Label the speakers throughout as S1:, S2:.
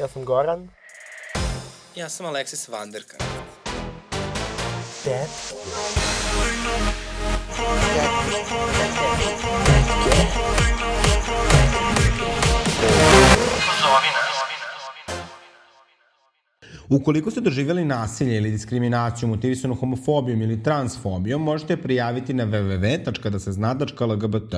S1: Ja sam Goran.
S2: Ja sam Aleksis Vanderka.
S1: Dead.
S3: Ukoliko ste doživjeli nasilje ili diskriminaciju motivisanu homofobijom ili transfobijom, možete je prijaviti na www.dasezna.lgbt.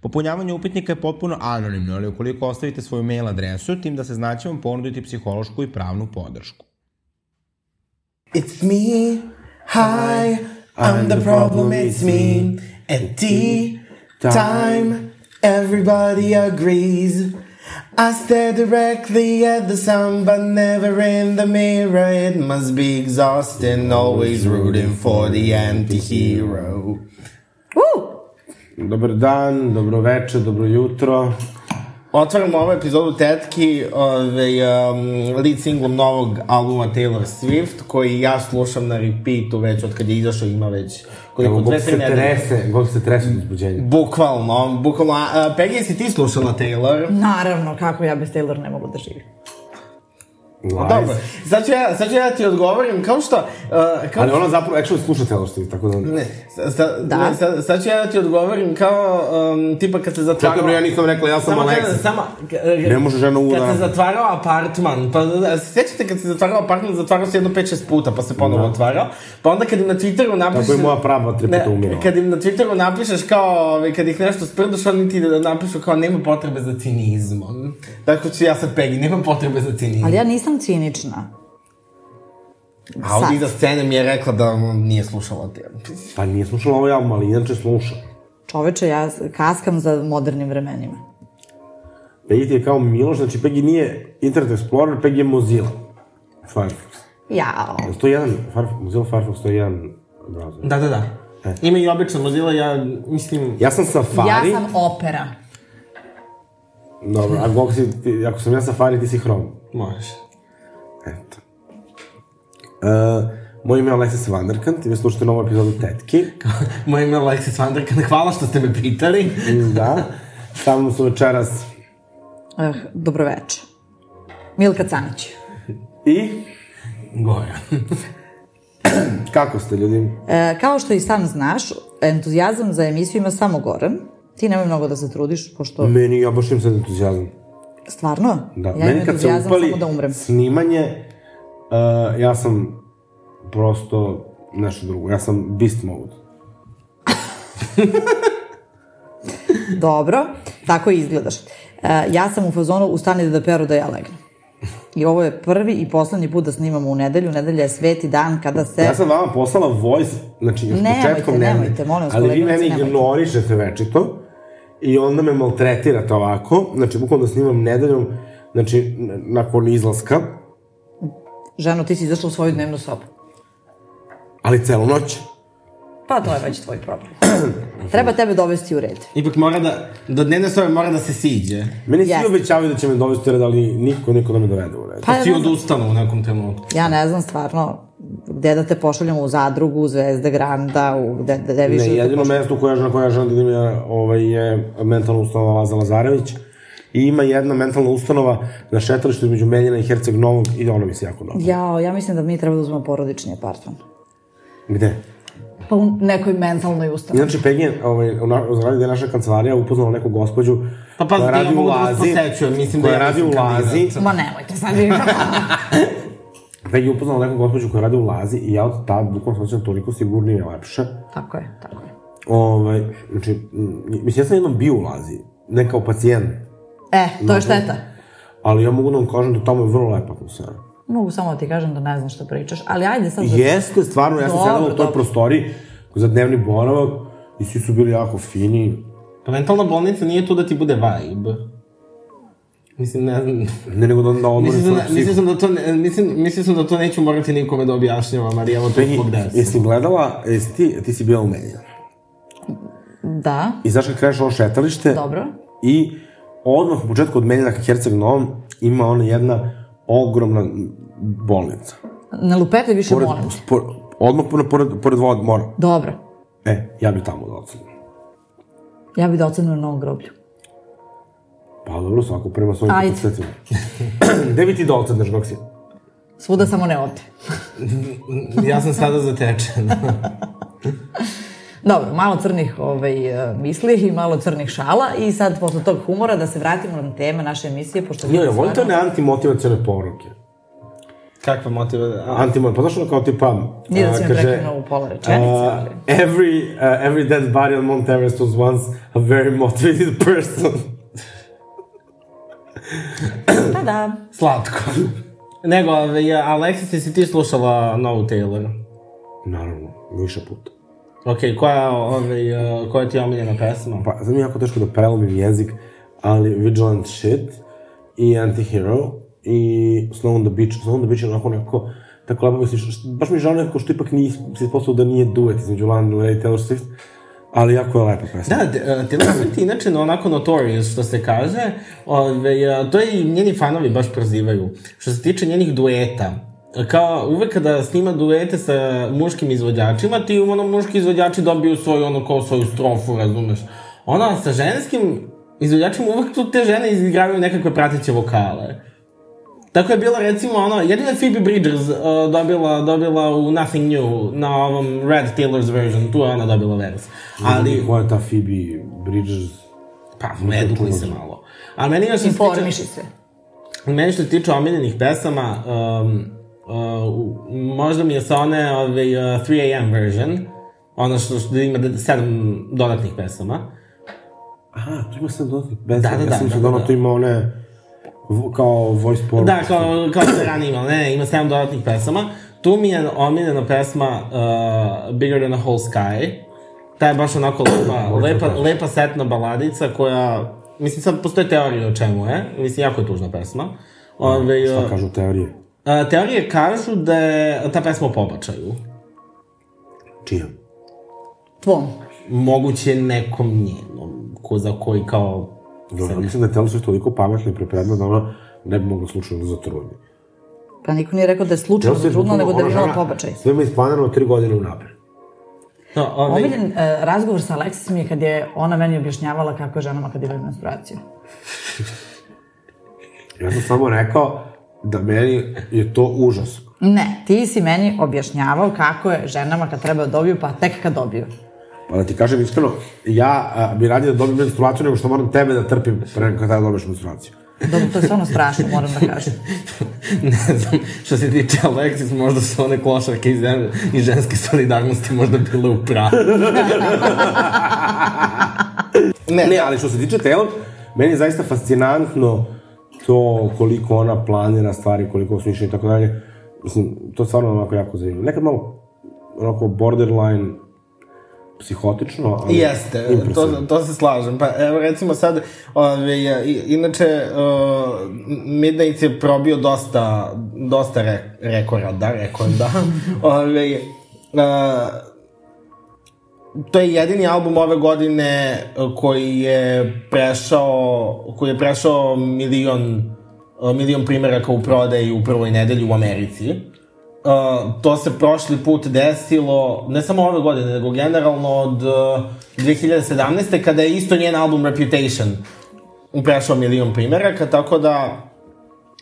S3: Popunjavanje upitnika je potpuno anonimno, ali ukoliko ostavite svoju mail adresu, tim da se znaće vam ponuditi psihološku i pravnu podršku.
S4: It's me, hi, I'm the problem, it's me. And tea time, everybody agrees. I stare directly at the sun, but never in the mirror. It must be exhausting, always rooting for the anti-hero.
S5: Dobar dan, dobro veče, dobro jutro.
S4: Otvaramo ovu epizodu Tetki, ovaj, um, lead singlom novog albuma Taylor Swift, koji ja slušam na repeatu već od kad je izašao, ima već koliko,
S5: Evo,
S4: dve,
S5: Bog
S4: tri
S5: se
S4: nedelje.
S5: trese, Bog se trese od uzbuđenja.
S4: Bukvalno, bukvalno. A, a, Peggy, jesi ti slušala Taylor?
S6: Naravno, kako ja bez Taylor ne mogu da živim.
S4: Dobro, sad ću, ja, sad ću ja ti odgovorim, kao što... Uh, kao
S5: Ali ona zapravo actually sluša Swift, tako da...
S4: Ne, sa, sa,
S6: Da.
S4: ne, sad, sad ću ja da ti odgovorim kao, um, tipa kad se zatvarao...
S5: Čekaj bre, ja nisam rekla, ja sam
S4: Samo,
S5: Aleksa.
S4: samo,
S5: Ne može žena u
S4: Kad
S5: da-
S4: se zatvarao apartman, pa da, se sjećate kad se zatvarao apartman, zatvarao se jedno 5-6 puta, pa se ponovo otvarao. Pa onda kad im na Twitteru napišeš...
S5: Tako je moja prava tri puta
S4: Ne,
S5: umirala.
S4: Kad im na Twitteru napišeš kao, ovaj, kad ih nešto sprdaš, oni ti da napišu kao nema potrebe za cinizmom. Tako ću ja sad Peggy, nema potrebe za cinizmom.
S6: Ali ja nisam cinična.
S4: A ovdje
S6: sad.
S4: iza scene mi je rekla da nije slušala te.
S5: Pa nije slušala ovaj album, ali inače sluša.
S6: Čoveče, ja kaskam za modernim vremenima.
S5: Peggy ti je kao Miloš, znači Peggy nije Internet Explorer, Peggy je Mozilla. Firefox.
S6: Jao.
S5: Je to jedan, Firefox, Mozilla Firefox, to je jedan browser.
S4: Da, da, da. Ima i obično Mozilla, ja mislim...
S5: Ja sam Safari.
S6: Ja sam opera.
S5: Dobro, a ako, si, ti, ako sam ja Safari, ti si Chrome.
S4: Možeš.
S5: Eto. Uh, moje ime je Alexis Vanderkant i vi slušate novu epizodu Tetki.
S4: Moje ime je Alexis Vanderkan, hvala što ste me pitali.
S5: da. Sa mnom su večeras
S6: Eh, dobroveče. Milka Canić.
S5: i...
S4: Goran.
S5: Kako ste, ljudi?
S6: E, kao što i sam znaš, entuzijazam za emisiju ima samo Goran. Ti nemoj mnogo da se trudiš, pošto...
S5: Meni, ja baš imam sad entuzijazam.
S6: Stvarno?
S5: Da.
S6: Ja
S5: Meni kad se upali
S6: da umrem.
S5: snimanje, uh, ja sam prosto nešto drugo. Ja sam beast mode.
S6: Dobro, tako i izgledaš. E, ja sam u fazonu ustani da peru da ja legnem. I ovo je prvi i poslednji put da snimamo u nedelju. Nedelja je sveti dan kada se...
S5: Ja sam vama poslala voice, znači još
S6: Nemojte,
S5: početkom nedelje.
S6: nemojte, molim vas,
S5: Ali vi mene
S6: nemojte.
S5: ignorišete večito i onda me maltretirate ovako, znači bukvalno da snimam nedeljom, znači nakon izlaska,
S6: Ženo, ti si izašla u svoju dnevnu sobu.
S5: ali celu noć.
S6: Pa to je već tvoj problem. Treba tebe dovesti u red.
S4: Ipak mora da, do dnevne sobe mora da se siđe.
S5: Meni svi
S6: Jeste.
S5: obećavaju da će me dovesti u red, ali niko, niko da me dovede u red.
S6: Pa
S4: Pa
S6: ja
S4: ti odustanu u nekom trenutku.
S6: ja ne znam stvarno gde da te pošaljamo u zadrugu, u Zvezde Granda, u gde, gde više...
S5: Ne,
S6: da
S5: jedino
S6: pošaljamo.
S5: mesto koje, na koje ja želim da idem je, ovaj, je mentalna ustanova Laza Lazarević. I ima jedna mentalna ustanova na šetalištu između Menjina i Herceg Novog i ono mi se jako dobro.
S6: Jao, ja mislim da mi treba da uzmemo porodični apartman.
S5: Gde?
S6: Pa u nekoj mentalnoj ustanovi.
S5: Inače, Peggy je, ovaj, u u zgradi gde je naša kancelarija upoznala neku gospođu
S4: Pa pa,
S5: koja
S4: ja
S5: radi u
S4: mogu da vas
S5: Lazi,
S4: posećujem, mislim da
S5: koja
S4: ja
S5: radi u Lazi.
S6: Ma nemojte sad vi.
S5: Peggy je upoznala neku gospođu koja radi u Lazi i ja od tad bukvalno se osjećam toliko sigurnije i lepše.
S6: tako je, tako je.
S5: Ovaj, znači, mislim, ja sam jednom bio u Lazi, ne kao pacijent,
S6: E, to je šteta.
S5: ali ja mogu da vam kažem da tamo je vrlo lepa atmosfera.
S6: Mogu samo da ti kažem da ne znam šta pričaš, ali ajde sad... da-
S5: Jeste, stvarno, ja sam sedela u toj
S6: dobro.
S5: prostoriji za dnevni boravak i svi su bili jako fini.
S4: Pa mentalna bolnica nije tu da ti bude vibe. Mislim, ne znam...
S5: Ne nego da, da odmorim
S4: Mislim,
S5: svoju
S4: da,
S5: psihu.
S4: mislim, sam da to, ne, mislim, mislim sam da to neću morati nikome da objašnjavam, ali evo to zbog desa.
S5: jesi gledala, jesi ti, ti si bila u Menjinu.
S6: Da,
S5: I znaš kad kreneš ovo šetalište
S6: dobro.
S5: i odmah u početku od Menjina ka Herceg Novom ima ona jedna ogromna bolnica.
S6: Ne lupete više,
S5: Pored,
S6: molim te.
S5: por, odmah pored, pored, pored vod, mora.
S6: Dobro.
S5: E, ja bi tamo da ocenim.
S6: Ja bih da ocenim na novom groblju.
S5: Pa dobro, svako prema svojim kapacitetima. Gde bi ti docetaš dok si?
S6: Svuda samo ne ovde.
S4: Ja sam sada zatečen.
S6: Dobro, malo crnih ovaj, misli i malo crnih šala i sad posle tog humora da se vratimo na teme naše emisije, pošto...
S5: Jo, jo, volite one antimotivacione poruke?
S4: Kakva motiva... a,
S5: Antimo, pa znaš ono kao tipa...
S6: Nije da si mi
S5: kaže,
S6: prekinuo u pola rečenice, ali...
S5: every, uh, every dead body on Mount Everest was once a very motivated person.
S6: Pa da.
S4: Slatko. Nego, ove, ja, Alexis, jesi ti slušala novu Taylor?
S5: Naravno, više puta.
S4: Ok, koja, ove, uh, koja ti je omiljena pesma?
S5: Pa, sad mi je jako teško da prelomim jezik, ali Vigilant Shit i Antihero i Snow on the Beach. Snow on the Beach je onako nekako, tako lepo misliš, baš mi je žao nekako što ipak nije, se ispostavilo da nije duet između Lana Del Rey i Taylor Swift, ali jako je lepa pesma.
S4: Da, uh, Taylor Swift je inače onako notorious, što se kaže. Ove, uh, to i njeni fanovi baš prozivaju. Što se tiče njenih dueta, kao uvek kada snima duete sa muškim izvođačima, ti ono muški izvođači dobiju svoju ono kao svoju strofu, razumeš. Ona sa ženskim izvođačima uvek tu te žene izigravaju nekakve prateće vokale. Tako je bila recimo ono, jedina je Phoebe Bridgers uh, dobila, dobila u Nothing New na ovom Red Taylor's version, tu je ona dobila vers. Ali,
S5: Koja je ta Phoebe Bridgers?
S4: pa, edukli se malo. Ali meni još što se tiče,
S6: se.
S4: meni što se tiče omiljenih pesama, um, uh, možda mi je sa one ove, uh, 3am version, ono što, što ima de- sedam dodatnih pesama.
S5: Aha, tu ima sad dodatnih pesma.
S4: Da, da, da,
S5: Ja sam mislio
S4: da,
S5: da, ona
S4: da.
S5: tu ima one, v- kao voice poruke.
S4: Da, kao, kao što je ranije imala, ne, ima sedam dodatnih pesama. Tu mi je omiljena pesma uh, Bigger Than a Whole Sky. Ta je baš onako lepa, lepa, lepa setna baladica koja, mislim sad postoje teorije o čemu je, mislim jako je tužna pesma. Ove,
S5: Šta
S4: uh,
S5: kažu teorije?
S4: uh, teorije kažu da je ta pesma o pobačaju.
S5: Čija?
S6: Tvom.
S4: Moguće nekom njenom, ko za koji kao...
S5: Dobro, mislim da je Taylor toliko pametna i pripremna da ona ne bi mogla slučajno da zatrudni.
S6: Pa niko nije rekao da je slučajno
S5: Taylor Swift
S6: trudno, nego da je imala pobačaj.
S5: Sve ima isplanirano tri godine unapred.
S4: No, ove,
S6: Omiljen uh, razgovor sa Alexis mi je kad je ona meni objašnjavala kako je ženama kad imaju menstruaciju.
S5: Ja sam samo rekao da meni je to užas.
S6: Ne, ti si meni objašnjavao kako je ženama kad treba da dobiju, pa tek kad dobiju.
S5: Pa da ti kažem iskreno, ja a, bi radije da dobijem menstruaciju nego što moram tebe da trpim pre nego kada dobiješ menstruaciju.
S6: Dobro, to je stvarno strašno, moram da kažem.
S4: ne znam, što se tiče Alexis, možda su one klošarke iz, iz ženske solidarnosti možda bile u pravu.
S5: Ne, ne, ali što se tiče Taylor, meni je zaista fascinantno to koliko ona planira stvari, koliko osmišlja i tako dalje. Mislim, to je stvarno onako jako zanimljivo. Nekad malo onako borderline psihotično, ali
S4: Jeste, to,
S5: impresivno.
S4: to se slažem. Pa evo recimo sad, ove, inače, uh, Midnight je probio dosta, dosta re, rekorda, rekorda. ove, uh, to je jedini album ove godine uh, koji je prešao, koji je prešao milion, uh, milion primjeraka u prodaji u prvoj nedelji u Americi. Uh, to se prošli put desilo, ne samo ove godine, nego generalno od uh, 2017. kada je isto njen album Reputation prešao milion primjeraka, tako da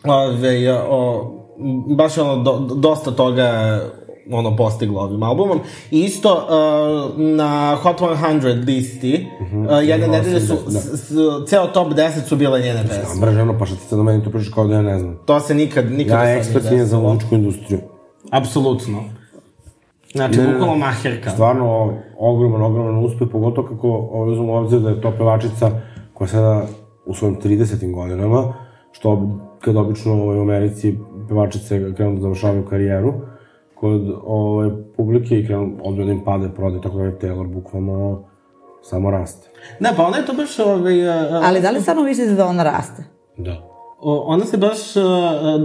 S4: ove, o, baš je ono, do, dosta toga je, ono postiglo ovim albumom. I isto uh, na Hot 100 listi, uh, jedne
S5: Imala
S4: nedelje
S5: sam
S4: su,
S5: da-
S4: s, s, ceo top 10 su bile njene pesme.
S5: Ambra ženo, pa šta ti sad na meni to pričaš kao da ja ne znam.
S4: To se nikad, nikad
S5: Ja ekspert
S4: nije
S5: za muzičku industriju.
S4: Apsolutno. Znači,
S5: Ne,
S4: bukvalno maherka.
S5: Stvarno ogroman, ogroman uspeh, pogotovo kako uzmemo u obzir da je to pevačica koja je sada u svojim 30. godinama, što kad obično ovaj, u Americi pevačice krenu da završavaju karijeru, kod ovaj, publike i krenu odmah da im pade prode, tako da je Taylor bukvalno samo raste.
S4: Ne, pa ona je to baš, ovaj, uh,
S6: Ali da li stvarno mislite da ona raste?
S5: Da.
S4: O- ona se baš uh,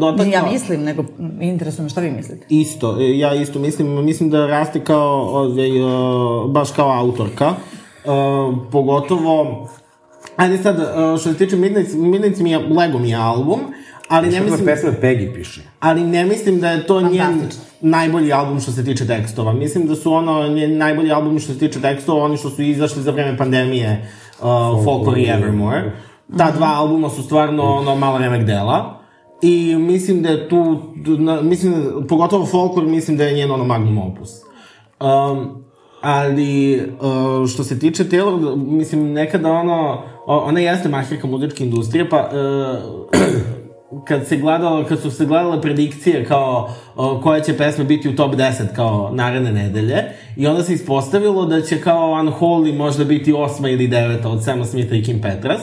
S4: dotakla...
S6: Ne, ja mislim, nego interesuje me šta vi mislite.
S4: Isto, e, ja isto mislim, mislim da raste kao, ovaj, uh, baš kao autorka. Uh, pogotovo, ajde sad, uh, što se tiče Midnight, Midnight mi je, Lego mi je album, ali ne mislim,
S5: pesme Peggy piše?
S4: ali ne mislim da je to njen najbolji album što se tiče tekstova. Mislim da su ono njen najbolji album što se tiče tekstova, oni što su izašli za vreme pandemije, uh, Folklore i Evermore. Ta dva albuma su stvarno ono malo remek dela. I mislim da je tu, na, mislim, da- pogotovo folklor, mislim da je njen ono magnum opus. Um, ali, uh, što se tiče Taylor, mislim, nekada ono, ona jeste mahirka muzičke industrije, pa uh, kad se gledalo, kad su se gledale predikcije kao uh, koje će pesme biti u top 10 kao naredne nedelje i onda se ispostavilo da će kao Unholy možda biti osma ili deveta od Sama Smitha i Kim Petras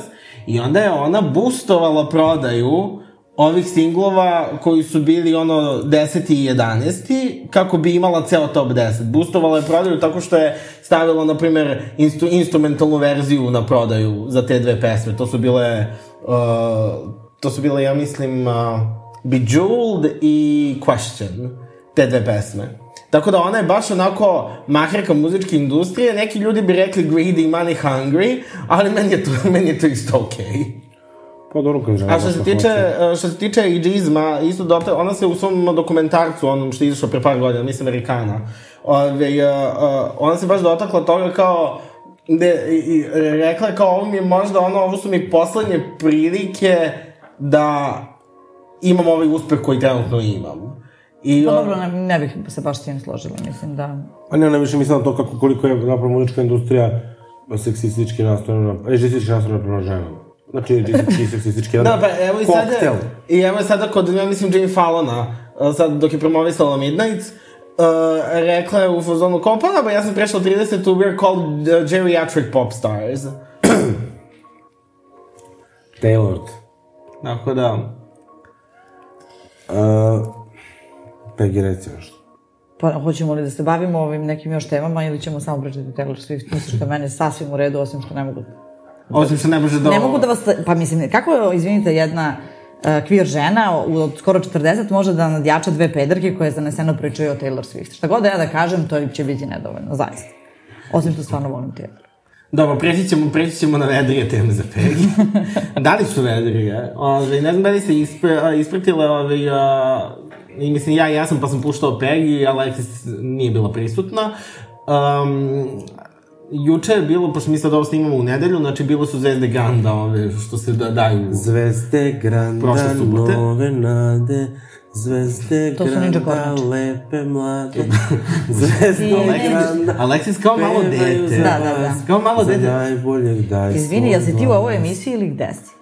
S4: i onda je ona boostovala prodaju ovih singlova koji su bili ono 10. i 11. kako bi imala ceo top 10. Boostovala je prodaju tako što je stavila, na primer, instru, instrumentalnu verziju na prodaju za te dve pesme. To su bile, uh, to su bile, ja mislim, uh, Bejeweled i Question, te dve pesme. Tako da ona je baš onako maherka muzičke industrije, neki ljudi bi rekli greedy, money hungry, ali meni je to, meni je to isto okej. Okay.
S5: Pa dobro kad žena
S4: A što se tiče, što se tiče ageizma, isto dobro, ona se u svom dokumentarcu, onom što je izašao pre par godina, mislim Amerikana, ove, ona se baš dotakla toga kao, de, i, i rekla kao, ovo mi je možda ono, ovo su mi poslednje prilike da imam ovaj uspeh koji trenutno imam. I,
S6: Pa
S4: on-
S6: dobro, ne, ne bih se baš s tim složila, mislim da...
S5: A ne, ne više mislim na to kako, koliko je napravo muzička industrija seksistički nastrojena, ežistički nastrojena prema ženama. Znači, ežistički i seksistički jedan
S4: Da, pa evo i sada,
S5: koktel.
S4: i evo i sada kod, ja mislim, Jane Fallona, sad dok je promovisala Midnight, uh, rekla je u fazonu, kao, pa da, ba, ja sam prešla 30, we're called uh, geriatric pop stars.
S5: Tailored.
S4: Tako da,
S5: Uh, Peggy, reci nešto.
S6: Pa hoćemo li da se bavimo ovim nekim još temama ili ćemo samo pričati Taylor Swift? Mislim što je meni sasvim u redu, osim što ne mogu...
S4: osim što ne može da...
S6: Ne mogu da vas... Pa mislim, kako izvinite, jedna uh, queer žena od skoro 40 može da nadjača dve pederke koje zaneseno pričaju o Taylor Swift. Šta god da ja da kažem, to će biti nedovoljno, zaista. Osim što stvarno volim Taylor.
S4: Dobro, preći ćemo, preći ćemo na vedrije teme za Peggy. da li su vedrije? Ove, ne znam da li se ispre, ispratile, ove, a, i mislim, ja jesam pa sam puštao Peggy, Alexis nije bila prisutna. Um, juče je bilo, pošto mi sad ovo snimamo u nedelju, znači bilo su zvezde Granda, ove, što se da, daju.
S5: Zvezde granda, nove nade, zvezde
S6: To
S5: granda, lepe mlade, zvezde granda,
S4: Alexis kao malo dete.
S5: za
S6: Da, da, da.
S4: Kao malo
S5: za
S4: dete.
S5: najboljeg daj
S6: Izvini, jel si ti u ovoj emisiji ili gde si?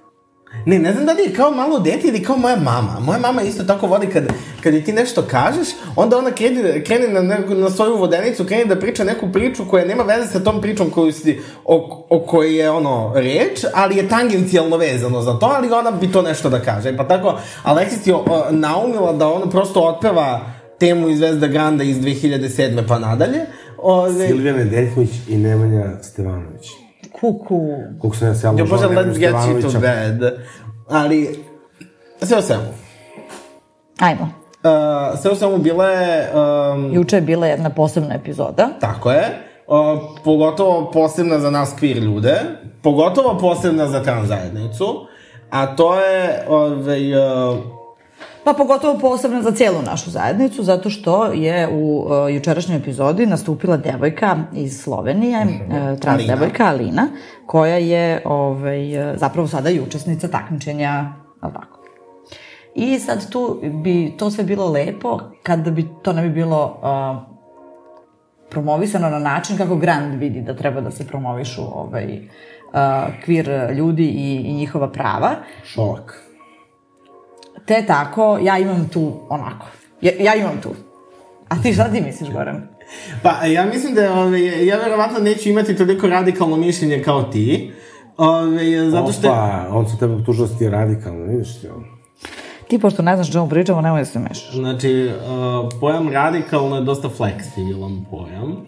S4: Ne, ne znam da li je kao malo dete ili kao moja mama. Moja mama isto tako vodi kad, kad ti nešto kažeš, onda ona krene, krene na, na svoju vodenicu, krene da priča neku priču koja nema veze sa tom pričom koju si, o, o kojoj je ono reč, ali je tangencijalno vezano za to, ali ona bi to nešto da kaže. Pa tako, Alexis je o, naumila da ona prosto otpeva temu iz Zvezda Granda iz 2007. pa nadalje. Ove,
S5: Silvija Nedeljković i Nemanja Stevanović.
S6: Kuku.
S5: Ja se ja
S4: ja
S5: ložao
S4: bože,
S5: Nemanju
S4: let's get you to bed. Ali, sve o svemu.
S6: Ajmo.
S4: Uh, sve u svemu bila je, um,
S6: Juče je bila jedna posebna epizoda.
S4: tako je, uh, pogotovo posebna za nas queer ljude, pogotovo posebna za trans zajednicu, a to je, ovaj, uh,
S6: Pa pogotovo posebno za cijelu našu zajednicu, zato što je u uh, jučerašnjoj epizodi nastupila devojka iz Slovenije, uh, trans
S4: Alina.
S6: devojka Alina, koja je ovaj, uh, zapravo sada i učesnica takmičenja, ali tako. I sad tu bi to sve bilo lepo kada bi to ne bi bilo uh, promovisano na način kako Grand vidi da treba da se promovišu ovaj, uh, queer ljudi i, i njihova prava.
S5: Šolak.
S6: Te tako, ja imam tu onako. Ja, ja imam tu. A ti šta ti misliš, Goran?
S4: pa ja mislim da, ovaj, ja verovatno neću imati toliko radikalno mišljenje kao ti, ovaj, zato što...
S5: Opa, on se tebe optužio da ti radikalno, vidiš ti on.
S6: Ti, pošto ne znaš o čemu pričamo, nemoj da se mešaš.
S4: Znači, uh, pojam radikalno je dosta fleksibilan pojam.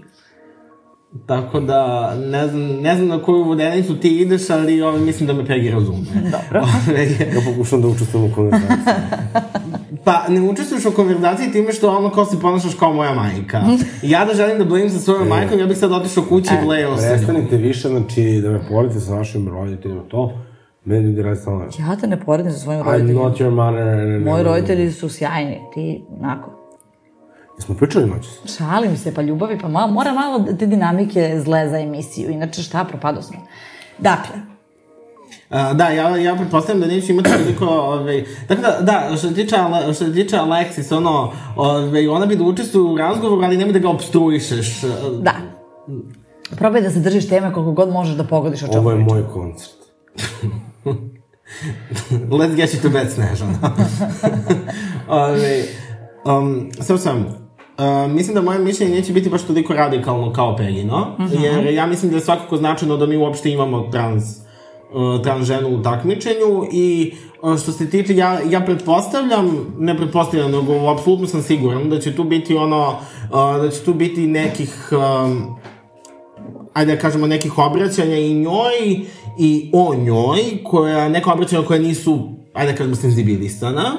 S4: Tako da, ne znam, ne znam na koju vodenicu ti ideš, ali ovaj, mislim da me Peggy razume. Dobro.
S5: Ja pokušam da učestvujem u konverzaciji.
S4: pa, ne učestvuješ u konverzaciji time što ono kao se ponašaš kao moja majka. Ja da želim da blejim sa svojom majkom, ja bih sad otišao kući i blejao njom.
S5: Prestanite više, znači, da me poredite sa našim roditeljima, to, meni ljudi radi stalno.
S6: Ja te ne poredim sa svojim
S5: I'm
S6: roditeljima.
S5: not your mother.
S6: Moji roditelji su sjajni, ti, onako.
S5: Jesmo pričali noći?
S6: Šalim se, pa ljubavi, pa malo, mora malo te dinamike zle za emisiju, inače šta, propado sam. Dakle,
S4: Uh, da, ja, ja pretpostavljam da neću imati toliko, ovaj, tako da, da, što se tiče, Ale- što se tiče Alexis, ono, ovaj, ona bi da učestvuje u razgovoru, ali nemoj da ga obstruišeš.
S6: Da. Probaj da se držiš teme koliko god možeš da pogodiš o čemu
S5: Ovo je moj koncert.
S4: Let's get you to bed, Snežana. Ove, um, sve sam, Uh, mislim da moje mišljenje neće biti baš toliko radikalno kao Pegino, jer ja mislim da je svakako značajno da mi uopšte imamo trans, uh, trans ženu u takmičenju i uh, što se tiče, ja, ja pretpostavljam, ne pretpostavljam, nego apsolutno sam siguran da će tu biti ono, uh, da će tu biti nekih um, ajde da kažemo, nekih obraćanja i njoj i o njoj, koja, neka obraćanja koja nisu, ajde da kažemo, senzibilisana.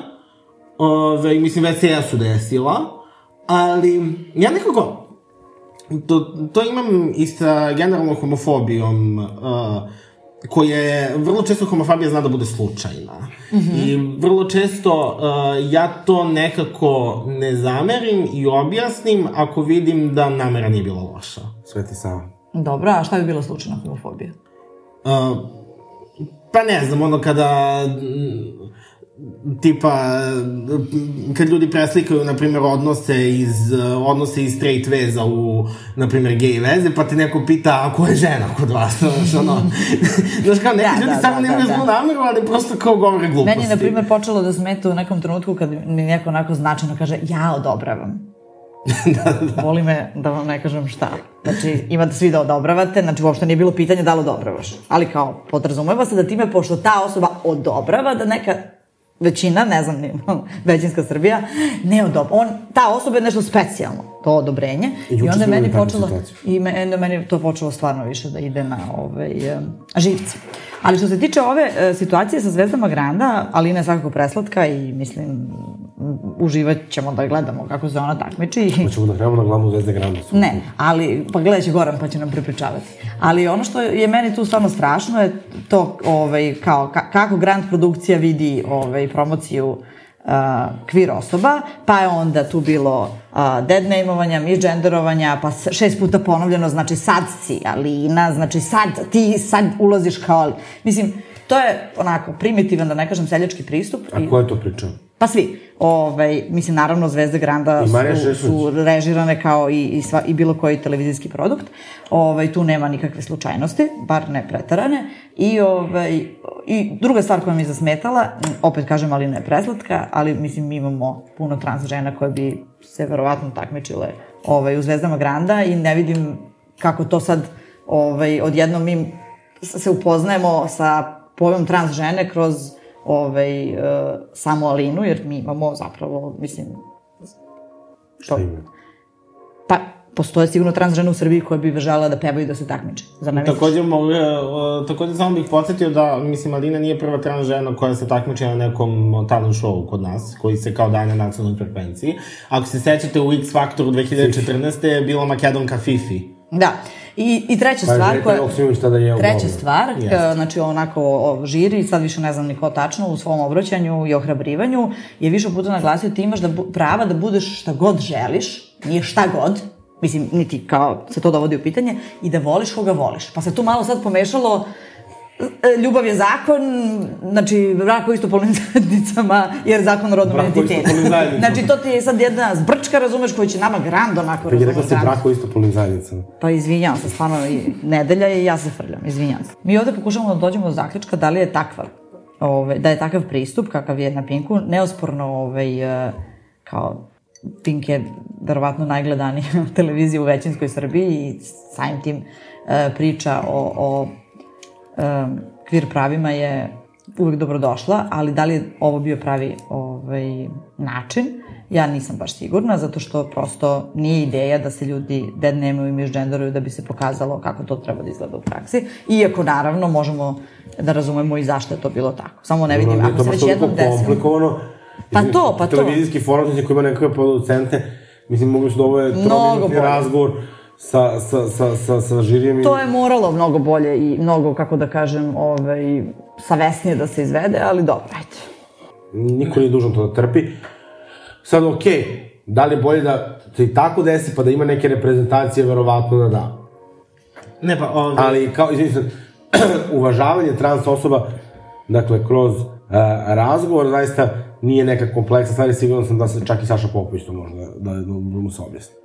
S4: Ove, mislim, već se jesu desila. Ali, ja nekako, to, to imam i sa generalnom homofobijom, uh, koja je, vrlo često homofobija zna da bude slučajna. Mm -hmm. I vrlo često uh, ja to nekako ne zamerim i objasnim ako vidim da namera nije bila loša.
S5: Sveti Sava.
S6: Dobro, a šta bi bila slučajna homofobija?
S4: Uh, pa ne znam, ono kada tipa kad ljudi preslikaju na primjer odnose iz odnose iz straight veza u na primjer gay veze pa te neko pita a ko je žena kod vas znaš ono znaš kao neki
S6: Da,
S4: ljudi
S6: da,
S4: stvarno
S6: da,
S4: nemaju
S6: da,
S4: zlu
S6: da.
S4: nameru ali prosto kao govore gluposti
S6: Meni je, na primjer, počelo da smeta u nekom trenutku kad mi neko onako značajno kaže ja odobravam. da, da. Voli me da vam ne kažem šta. Znači, imate svi da odobravate, znači uopšte nije bilo pitanje da li odobravaš. Ali kao, podrazumeva se da time, pošto ta osoba odobrava, da neka većina, ne znam, većinska Srbija, ne odobrava. On, ta osoba je nešto specijalno, to odobrenje.
S5: I
S6: I, onda meni počelo, i me, onda meni to počelo stvarno više da ide na ovaj, živce. Ali što se tiče ove e, situacije sa Zvezdama Granda, Alina je svakako preslatka i mislim, uživat ćemo da gledamo kako se ona takmiči.
S5: Hoćemo da krenemo na glavnu zvezde Granda.
S6: Ne, ali, pa gledat će Goran pa će nam prepričavati. Ali ono što je meni tu stvarno strašno je to ovaj, kao, ka, kako Grand produkcija vidi ovaj, promociju uh, queer osoba, pa je onda tu bilo uh, dead name-ovanja, misgenderovanja, pa šest puta ponovljeno, znači sad si Alina, znači sad ti sad ulaziš kao... Mislim, to je onako primitivan, da ne kažem, seljački pristup.
S5: A ko je to pričao?
S6: Pa svi. Ovaj, mislim, naravno, Zvezde Granda su, su režirane kao i, i, sva, i bilo koji televizijski produkt. Ovaj, tu nema nikakve slučajnosti, bar ne pretarane. I, ovaj, I druga stvar koja mi je zasmetala, opet kažem, ali ne preslatka, ali mislim, mi imamo puno trans žena koje bi se verovatno takmičile ovaj, u Zvezdama Granda i ne vidim kako to sad ovaj, odjednom mi se upoznajemo sa pojmom trans žene kroz ovaj, uh, samo Alinu, jer mi imamo zapravo, mislim,
S5: Šta ima?
S6: pa postoje sigurno trans žene u Srbiji koje bi želela da pevaju i da se takmiče. Zar ne?
S4: Takođe, mogu, uh, takođe samo bih podsjetio da, mislim, Alina nije prva trans žena koja se takmiči na nekom talent showu kod nas, koji se kao daje na nacionalnoj frekvenciji. Ako se sećate, u X Factoru 2014. je bila Makedonka Fifi.
S6: Da. I, i treća
S5: Pa
S6: stvar koja...
S5: Tada je
S6: Treća stvar,
S4: Jeste.
S6: ka, znači onako o, žiri, sad više ne znam ni ko tačno, u svom obraćanju i ohrabrivanju, je više puta naglasio ti imaš da prava da budeš šta god želiš, nije šta god, mislim, niti kao se to dovodi u pitanje, i da voliš koga voliš. Pa se tu malo sad pomešalo e, ljubav je zakon, znači brak u istopolnim zajednicama, jer zakon o rodnom identitetu. znači to ti je sad jedna zbrčka, razumeš, koji će nama grand onako
S5: rekla
S6: razumeš,
S5: se
S6: grand.
S5: brak u istopolnim zajednicama.
S6: Pa izvinjavam se, stvarno i nedelja je i ja se frljam, izvinjavam se. Mi ovde pokušavamo da dođemo do zaključka da li je takva, ove, da je takav pristup kakav je na Pinku, neosporno ovaj, e, kao Pink je verovatno najgledanija televizija u većinskoj Srbiji i samim tim e, priča o, o e, kvir pravima je uvek dobrodošla, ali da li je ovo bio pravi ovaj, način, ja nisam baš sigurna, zato što prosto nije ideja da se ljudi dead nemaju i misgenderuju da bi se pokazalo kako to treba da izgleda u praksi. Iako, naravno, možemo da razumemo i zašto je to bilo tako. Samo ne vidim,
S5: Dobro,
S6: ako se već jednom desilo...
S5: komplikovano.
S6: Pa to, pa to.
S5: Televizijski formatnici koji ima nekakve producente, mislim, mogli su da ovo je trominutni razgovor sa, sa, sa, sa, sa žirijem i...
S6: To je moralo mnogo bolje i mnogo, kako da kažem, ovaj, savesnije da se izvede, ali dobro, ajde.
S5: Niko nije dužan to da trpi. Sad, okej, da li je bolje da se i tako desi, pa da ima neke reprezentacije, verovatno da da.
S4: Ne pa, ovde,
S5: Ali, kao, izvinite, uvažavanje trans osoba Dakle, kroz uh, razgovor zaista nije neka kompleksna stvar i sigurno sam da se čak i Saša Popović to može da, da, da mu se objasni.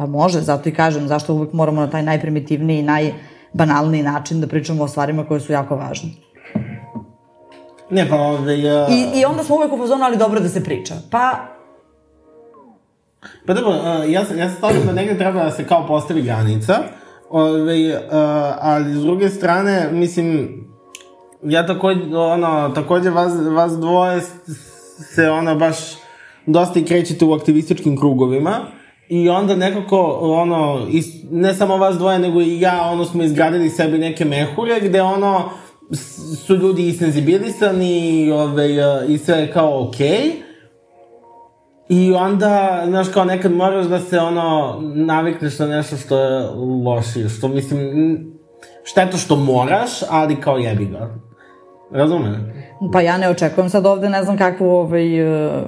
S6: Pa može, zato i kažem, zašto uvek moramo na taj najprimitivniji, najbanalniji način da pričamo o stvarima koje su jako važne.
S4: Ne, pa ovde... Uh,
S6: I, I onda smo uvek u fazonu, ali dobro da se priča. Pa,
S4: Pa dobro, ja, ja se stavljam da negde treba da se kao postavi granica, ove, uh, ali s druge strane, mislim, ja takođe, ono, takođe vas, vas dvoje se ono baš dosta i krećete u aktivističkim krugovima i onda nekako, ono, ne samo vas dvoje, nego i ja, ono, smo izgradili sebi neke mehure gde, ono, su ljudi i senzibilisani i, ove, i sve je kao okej. Okay. I onda, znaš, kao nekad moraš da se, ono, navikneš na nešto što je lošije, što, mislim, šteta što moraš, ali kao jebi ga. Razume?
S6: pa ja ne očekujem sad ovde, ne znam kakvu, ovaj, uh,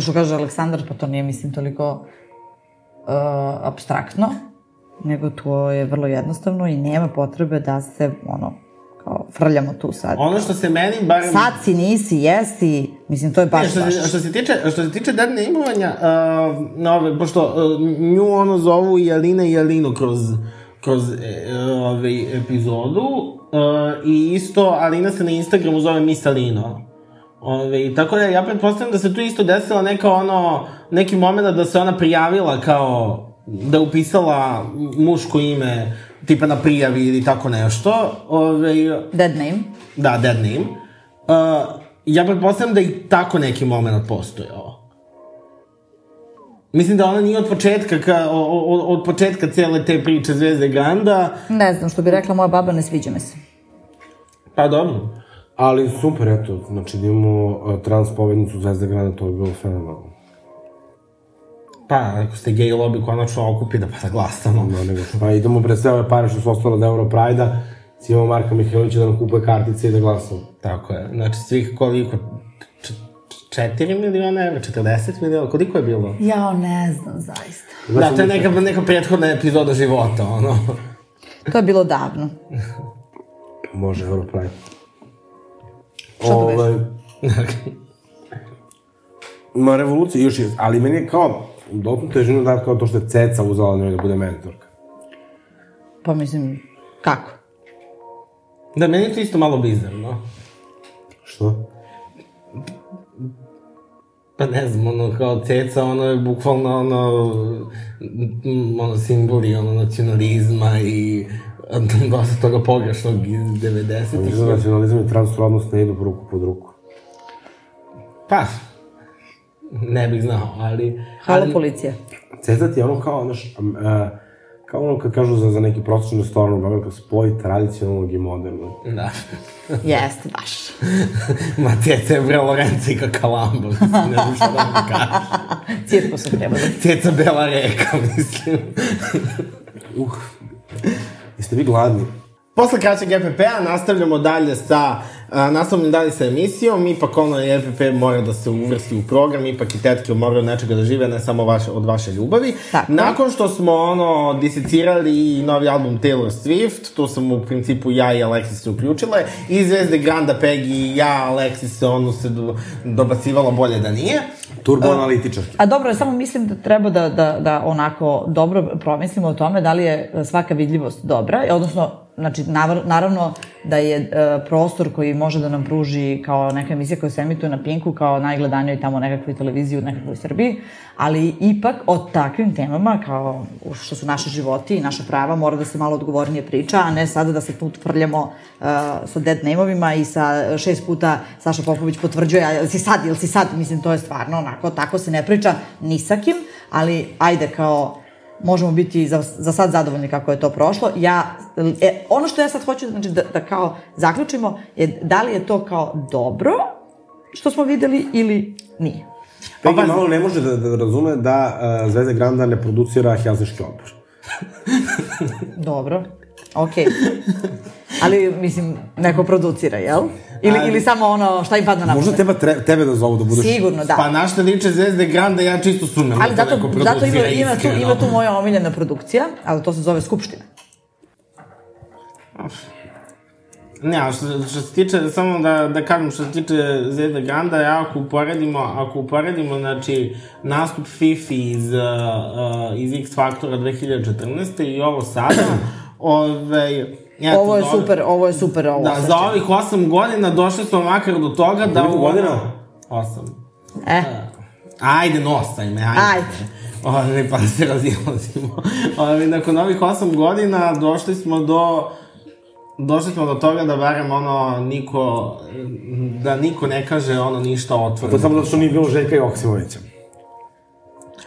S6: što kaže Aleksandar, pa to nije, mislim, toliko uh, abstraktno, nego to je vrlo jednostavno i nema potrebe da se, ono, kao, frljamo tu sad.
S4: Ono što se meni, barem...
S6: Sad si, nisi, jesi, mislim, to je
S4: Ne,
S6: baš,
S4: što,
S6: baš.
S4: se, što se tiče, što se tiče dadne imovanja, uh, na ove, pošto uh, nju ono zovu i Alina i Alinu kroz, kroz e, ove, epizodu, uh, i isto Alina se na Instagramu zove Miss Alino. Ove, tako da ja pretpostavljam da se tu isto desila neka ono, neki moment da se ona prijavila kao da upisala muško ime tipa na prijavi ili tako nešto. Ove,
S6: Dead name.
S4: Da, dead name. Uh, ja pretpostavljam da i tako neki moment postojao. Mislim da ona nije od početka, ka, o, o, od početka cele te priče Zvezde Ganda.
S6: Ne znam, što bi rekla moja baba, ne sviđa me se.
S4: Pa dobro.
S5: Ali super, eto, znači da imamo uh, trans povednicu Zvezda Grada, to je bilo fenomenalno.
S4: Pa, ako ste gej lobby konačno okupi da pa da glasamo.
S5: No, nego, pa idemo pre sve ove pare što su ostale od Europride-a, si imamo Marka Mihajlovića da nam kupuje kartice i da glasamo.
S4: Tako je. Znači, svih koliko? Č- 4 miliona evra, 40 miliona, koliko je bilo?
S6: Jao, ne znam, zaista.
S4: Da, to je neka, neka prethodna epizoda života, ono.
S6: To je bilo davno.
S5: Može, Europride.
S6: Šta to
S5: Ovaj, Ma, revolucija, još je, ali meni je kao, dodatno težinu da kao to što je Ceca uzela njoj da bude mentorka.
S6: Pa mislim, kako?
S4: Da, meni je to isto malo bizarno.
S5: Što?
S4: Pa ne znam, ono, kao ceca, ono je bukvalno, ono, ono, simboli, ono, nacionalizma i dosta toga pogrešnog iz 90-ih.
S5: Mislim da nacionalizam i transrodnost ne idu ruku pod ruku.
S4: Pa, ne bih znao, ali...
S6: Halo,
S4: ali,
S6: policija.
S5: Ceca ti je ono kao, znaš, uh, kao ono kad kažu za, za neki prosječni restoran u Beogradu, kad spoji tradicionalnog i modernog.
S4: Da.
S6: Jeste, baš.
S4: Ma ceca je bre Lorenzo i Kakalambo, mislim, ne znam šta da vam kažem.
S6: Cirkusom treba da...
S4: Ceca Bela reka, mislim.
S5: Uh, jeste vi gladni?
S4: Posle kraćeg EPP-a nastavljamo dalje sa, a, nastavljamo dalje sa emisijom, ipak ono EPP mora da se uvrsti u program, ipak i tetke moraju nečega da žive, ne samo vaše, od vaše ljubavi.
S6: Tako.
S4: Nakon što smo ono disecirali i novi album Taylor Swift, tu sam u principu ja i Alexis se uključile, i Zvezde Granda, Peggy i ja, Alexis se ono se do, dobacivalo bolje da nije.
S5: Turbo analitičarki.
S6: A dobro, samo mislim da treba da, da, da onako dobro promislimo o tome da li je svaka vidljivost dobra, odnosno, znači, naravno da je e, prostor koji može da nam pruži kao neka emisija koja se emituje na Pinku, kao najgledanijoj tamo nekakvoj televiziji u nekakvoj Srbiji, ali ipak o takvim temama kao što su naši životi i naša prava mora da se malo odgovornije priča, a ne sada da se tu frljamo uh, sa dead name-ovima i sa šest puta Saša Popović potvrđuje, a si sad, jel si sad, mislim, to je stvarno onako, tako se ne priča ni sa kim, ali ajde kao možemo biti za, za sad zadovoljni kako je to prošlo. Ja, e, ono što ja sad hoću znači, da, da kao zaključimo je da li je to kao dobro što smo videli ili nije.
S5: Peggy malo ne može da, da razume da uh, Zvezda Granda ne producira Helsinški odbor.
S6: Dobro, okej. Ali, mislim, neko producira, jel? Ili,
S4: Ali-
S6: ili samo ono, šta im padne na
S5: Možda
S6: pamet?
S5: teba, tre, tebe da zovu da budeš...
S6: Sigurno, da.
S4: Pa na što liče Zvezde Granda, ja čisto sumnjam
S6: Ali
S4: da to
S6: zato,
S4: neko
S6: zato ima, ima, tu, ima tu moja omiljena produkcija, ali to se zove Skupština.
S4: Ne, a što, što se tiče, samo da, da kažem, što se tiče Zeda Granda, ja ako uporedimo, ako uporedimo, znači, nastup Fifi iz, uh, uh, iz X Faktora 2014. i ovo sada, ovaj, eto,
S6: Ovo je
S4: za-
S6: super, ovo je super, ovo
S4: Da, za ovih osam godina došli smo makar do toga da...
S5: Koliko godina?
S4: Osam.
S6: E,
S4: Ajde, nosaj me, ajde.
S6: Ajde.
S4: Ove, pa se razilazimo. Ove, nakon ovih osam godina došli smo do došli smo do toga da barem ono niko da niko ne kaže ono ništa
S5: To
S4: otvoreno.
S5: samo zato što nije bilo Željka Joksimovića.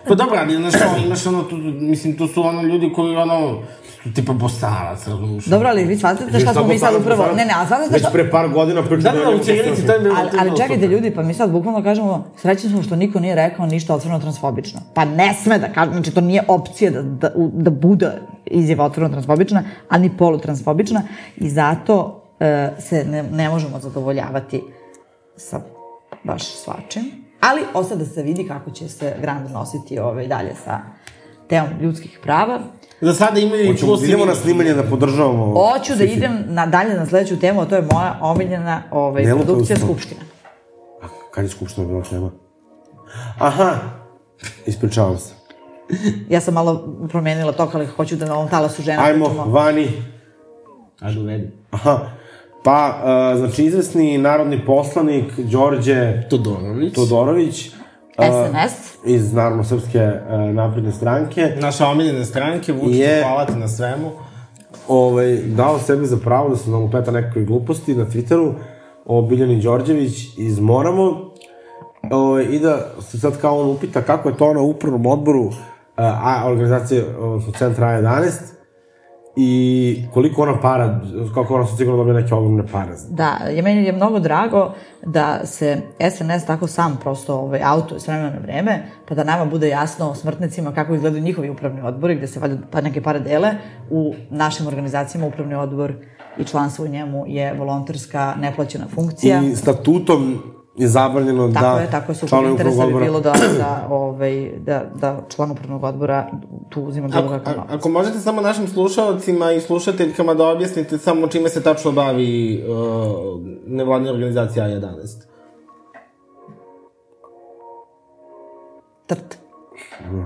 S4: Pa dobro, ali znaš imaš ono, tu, mislim, tu su ono ljudi koji ono, tipa bosanac, razumiješ?
S6: dobro, ali vi shvatate šta smo mi sad upravo... Ne, ne, a shvatate
S5: Već
S6: šta...
S5: pre par godina pričali...
S4: Da, da, u Čirilici, to je bilo...
S6: Ali, ali čekajte ljudi, pa mi sad bukvalno kažemo, srećni smo što niko nije rekao ništa otvoreno transfobično. Pa ne sme da kaže, znači to nije opcija da, da, u- da bude izjava otvoreno transfobična, a ni polutransfobična i zato e, se ne, ne možemo zadovoljavati sa baš svačim. Ali ostaje da se vidi kako će se Grand nositi ovaj, dalje sa temom ljudskih prava.
S4: Za sada imaju i plus
S5: da idemo na snimanje da podržavamo...
S6: Hoću da idem na, dalje na sledeću temu, a to je moja omiljena ovaj,
S5: Ne lupa
S6: produkcija. Skupština.
S5: A kad je skupština bila tema? Aha! Ispričavam se.
S6: Ja sam malo promenila to, ali hoću da na ovom talasu žena
S5: Ajmo,
S6: pričamo.
S5: vani.
S4: Ajde, uvedi.
S5: Aha. Pa, uh, znači, izvesni narodni poslanik Đorđe
S4: Todorović.
S5: Todorović uh,
S6: SNS.
S5: iz Narodno Srpske uh, napredne stranke
S4: Naša omiljene stranke, Vučić,
S5: Je.
S4: hvala ti na svemu.
S5: ovaj, dao sebi za pravo da se nam upeta nekakve gluposti na Twitteru o Biljani Đorđević iz Moramo ovaj, i da se sad kao on upita kako je to na upravnom odboru uh, a, organizacije, odnosno centra A11 i koliko ona para, kako ona su sigurno dobila neke ogromne pare.
S6: Da, je meni je mnogo drago da se SNS tako sam prosto ovaj, auto s vremena na vreme, pa da nama bude jasno smrtnicima kako izgledaju njihovi upravni odbori, gde se valjda pa neke pare dele. U našim organizacijama upravni odbor i članstvo u njemu je volonterska neplaćena funkcija.
S5: I statutom je zabranjeno
S6: Tako
S5: da
S6: je, tako je sukob interesa bi
S5: odbora-
S6: bilo da, da, ovaj, da, da član upravnog odbora tu uzima bilo
S4: Ako,
S6: kakav novac.
S4: ako možete samo našim slušalcima i slušateljkama da objasnite samo čime se tačno bavi uh, nevladina organizacija A11.
S6: Trt.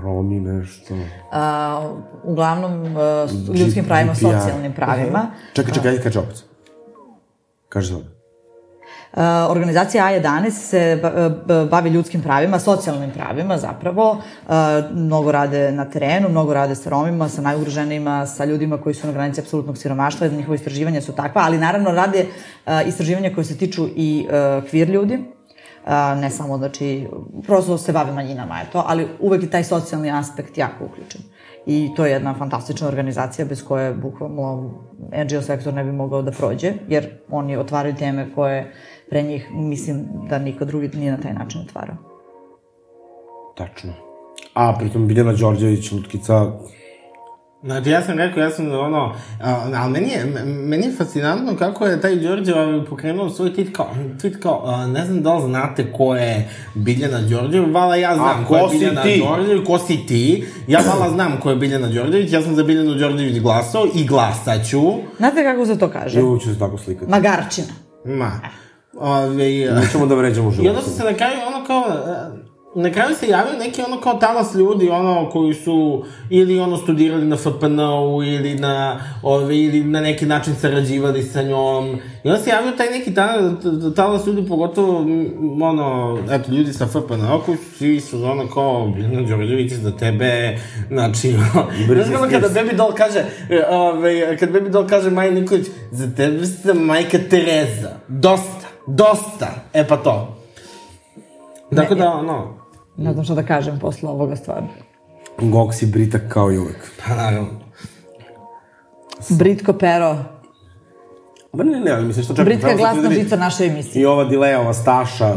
S5: Romi nešto.
S6: A, uglavnom, s ljudskim pravima, socijalnim pravima.
S5: Čekaj, čekaj, ajde kaži opet. Kaži sad.
S6: Uh, organizacija A11 se ba- b- bavi ljudskim pravima, socijalnim pravima zapravo. Uh, mnogo rade na terenu, mnogo rade sa Romima, sa najugroženijima, sa ljudima koji su na granici apsolutnog siromaštva, njihove istraživanja su takva, ali naravno rade uh, istraživanja koje se tiču i uh, kvir ljudi, Uh, ne samo, znači, prosto se bave manjinama, eto, ali uvek je taj socijalni aspekt jako uključen. I to je jedna fantastična organizacija bez koje bukvalno NGO sektor ne bi mogao da prođe, jer oni otvaraju teme koje pre njih mislim da niko drugi nije na taj način otvarao.
S5: Tačno. A, pritom Biljana Đorđević, Lutkica,
S4: Znači, ja sam rekao, ja sam ono, a, ali meni je, meni je fascinantno kako je taj Đorđe ovaj, pokrenuo svoj tweet kao, tweet kao a, ne znam da li znate ko je Biljana Đorđević, vala ja znam
S5: A,
S4: ko je
S5: ko si
S4: Biljana
S5: ti?
S4: Đorđević, ko si ti, ja vala znam ko je Biljana Đorđević, ja sam za Biljanu Đorđević glasao i glasaću,
S6: Znate kako se to kaže?
S5: uvijek ću se tako slikati.
S6: Magarčina.
S4: ma, ove,
S5: Nećemo da vređamo
S4: I
S5: život.
S4: onda su se na kraju ono kao, e, na kraju se javio neki ono kao talas ljudi, ono koji su ili ono studirali na FPN-u ili na, ove, ili na neki način sarađivali sa njom. I onda se javio taj neki ta, ta- talas ljudi, pogotovo, ono, eto, ljudi sa FPN-a koji su svi su ono kao, Biljana Đorđević za tebe, znači, znaš ono kada Baby Doll kaže, e, ove, kad Baby Doll kaže Maja Nikolić, za tebe sam majka Tereza, dosta, dosta, e pa to. Dakle da, ono,
S6: Ne znam šta da kažem posle ovoga stvarno.
S5: Goksi Britak kao i uvek.
S4: pa naravno.
S6: Britko pero.
S5: Ma ne, ne, ali mislim što čekam.
S6: Britka je glasna žica naše emisije.
S5: I ova Dilejova Staša,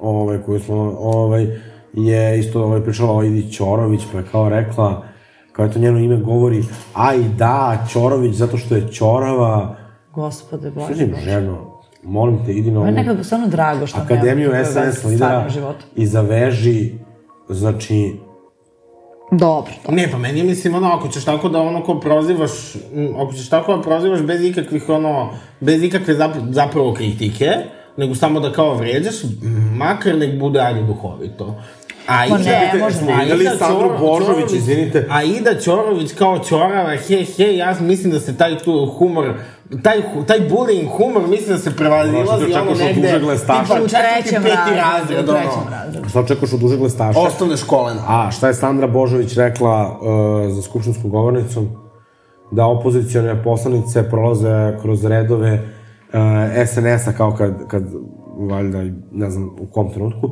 S5: ovaj, koju smo, ovaj, je isto ovaj, pričala o Idi Ćorović, pa je kao rekla, kao je to njeno ime govori, aj da, Ćorović, zato što je Ćorava.
S6: Gospode Bože.
S5: Kažem, ženo, molim te, idi na
S6: Ovo je
S5: ovu
S6: nekad stvarno drago što
S5: Akademiju SNS lidera i zaveži, znači,
S6: Dobro, dobro.
S4: Ne, pa meni je, mislim, ono, ako ćeš tako da ono ko prozivaš, ako ćeš tako da prozivaš bez ikakvih, ono, bez ikakve zap- zapravo kritike, nego samo da kao vređaš, makar nek bude ajde duhovito. A
S6: Ma
S4: Ida-
S6: ne, može
S5: smo
S6: ne.
S4: a
S5: videli
S4: Ida
S5: Sandru
S4: Ćoro-
S5: Božović, izvinite.
S4: A Ida Ćorović kao Ćorava, he, he, ja mislim da se taj tu humor, taj, taj bullying humor, mislim da se prevazilazi ono negde, tipa četvrti,
S6: trećem
S4: peti
S6: razredu,
S4: razred, ono.
S5: Šta očekuješ od dužeg lestaša?
S4: Osnovne škole, na.
S5: A šta je Sandra Božović rekla uh, za skupštinsku govornicom? Da opozicione poslanice prolaze kroz redove uh, SNS-a kao kad, kad, valjda, ne znam u kom trenutku,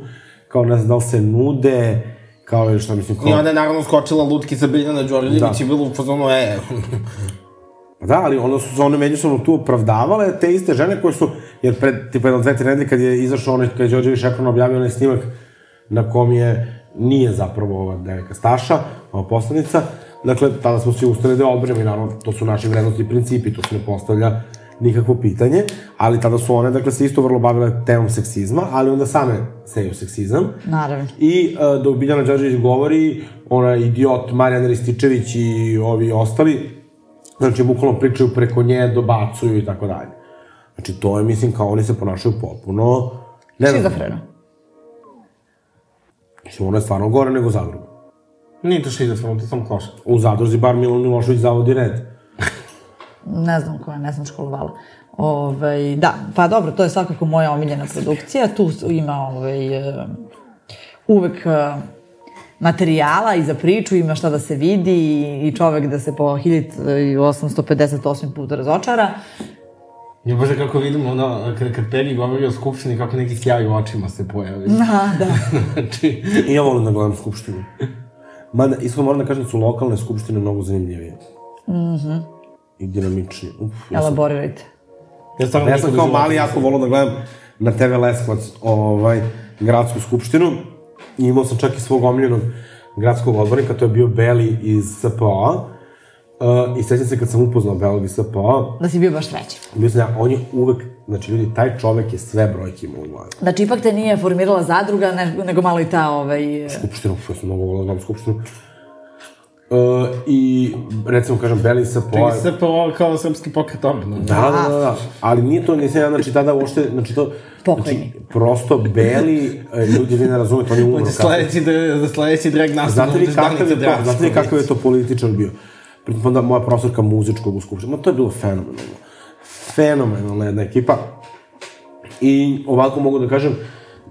S5: kao ne znam da li se nude, kao ili šta mislim, kao...
S4: I onda je naravno skočila lutkica Biljana Đorđević
S5: Da.
S4: i bilo u fazonu, e,
S5: Pa Da, ali onda su se one međusobno tu opravdavale, te iste žene koje su, jer pred, tipa jedno dve, tri nedelje kad je izašao onaj, kad je Đorđević Ekron objavio onaj snimak na kom je, nije zapravo ova devika Staša, ova poslanica, dakle, tada smo svi ustali da odbrimo i naravno, to su naši vrednosti i principi, to se ne postavlja nikakvo pitanje, ali tada su one, dakle, se isto vrlo bavile temom seksizma, ali onda same seju seksizam.
S6: Naravno.
S5: I uh, dok Biljana Đorđević govori, ona idiot Marijan Rističević i ovi ostali, znači, bukvalno pričaju preko nje, dobacuju i tako dalje. Znači, to je, mislim, kao oni se ponašaju potpuno... Ne
S6: Šizofreno.
S5: Mislim, ono je stvarno gore nego zadruga.
S4: nije to šizofreno, to sam klošak.
S5: U zadruzi bar Milan Milošević zavodi red.
S6: Ne znam koja, ne znam školovala. Ove, da, pa dobro, to je svakako moja omiljena produkcija. Tu ima ovaj, e, uvek e, materijala i za priču, ima šta da se vidi i, i čovek da se po 1858 puta razočara.
S4: Ja bože kako vidimo, ono, kad, kad Peri govori o Skupštini, kako neki sjaj u očima se pojavi.
S6: Da, da.
S4: znači,
S5: I ja volim da gledam skupštinu. Mada, iskreno moram da kažem da su lokalne skupštine mnogo zanimljivije. Mhm. Mm I dinamičnije. Uf, ja sam,
S6: Elaborirajte.
S4: ja stvarno
S5: ja sam kao mali jako volao da gledam na TV Leskovac ovaj, gradsku skupštinu. I imao sam čak i svog omiljenog gradskog odbornika, to je bio Beli iz SPA. Uh, I sećam se kad sam upoznao Belog iz SPA,
S6: Da si bio baš treći.
S5: bio sam ja, on je uvek, znači ljudi, taj čovek je sve brojke imao u glavi.
S6: Znači, ipak te nije formirala zadruga, ne, nego malo i ta, ovaj...
S5: Skupštinu, ja sam mnogo volao da gledam skupštinu. Uh, I, recimo, kažem, Beli.
S4: Ti se po kao srpski pokret obno.
S5: Da, da, da, da. Ali nije to, nisam ja, znači, tada uopšte, znači to...
S6: Pokojni.
S5: Znači, prosto Beli, e, ljudi, vi ne razumete, on je umro.
S4: Hoće
S5: kasnije.
S4: sledeći, da, sledeći drag nastup.
S5: Znate li kakav je to, znate li kakav je to političar bio? Pritom onda moja profesorka muzičkog u skupštini, ma to je bilo fenomenalno. Fenomenalna jedna ekipa. I ovako mogu da kažem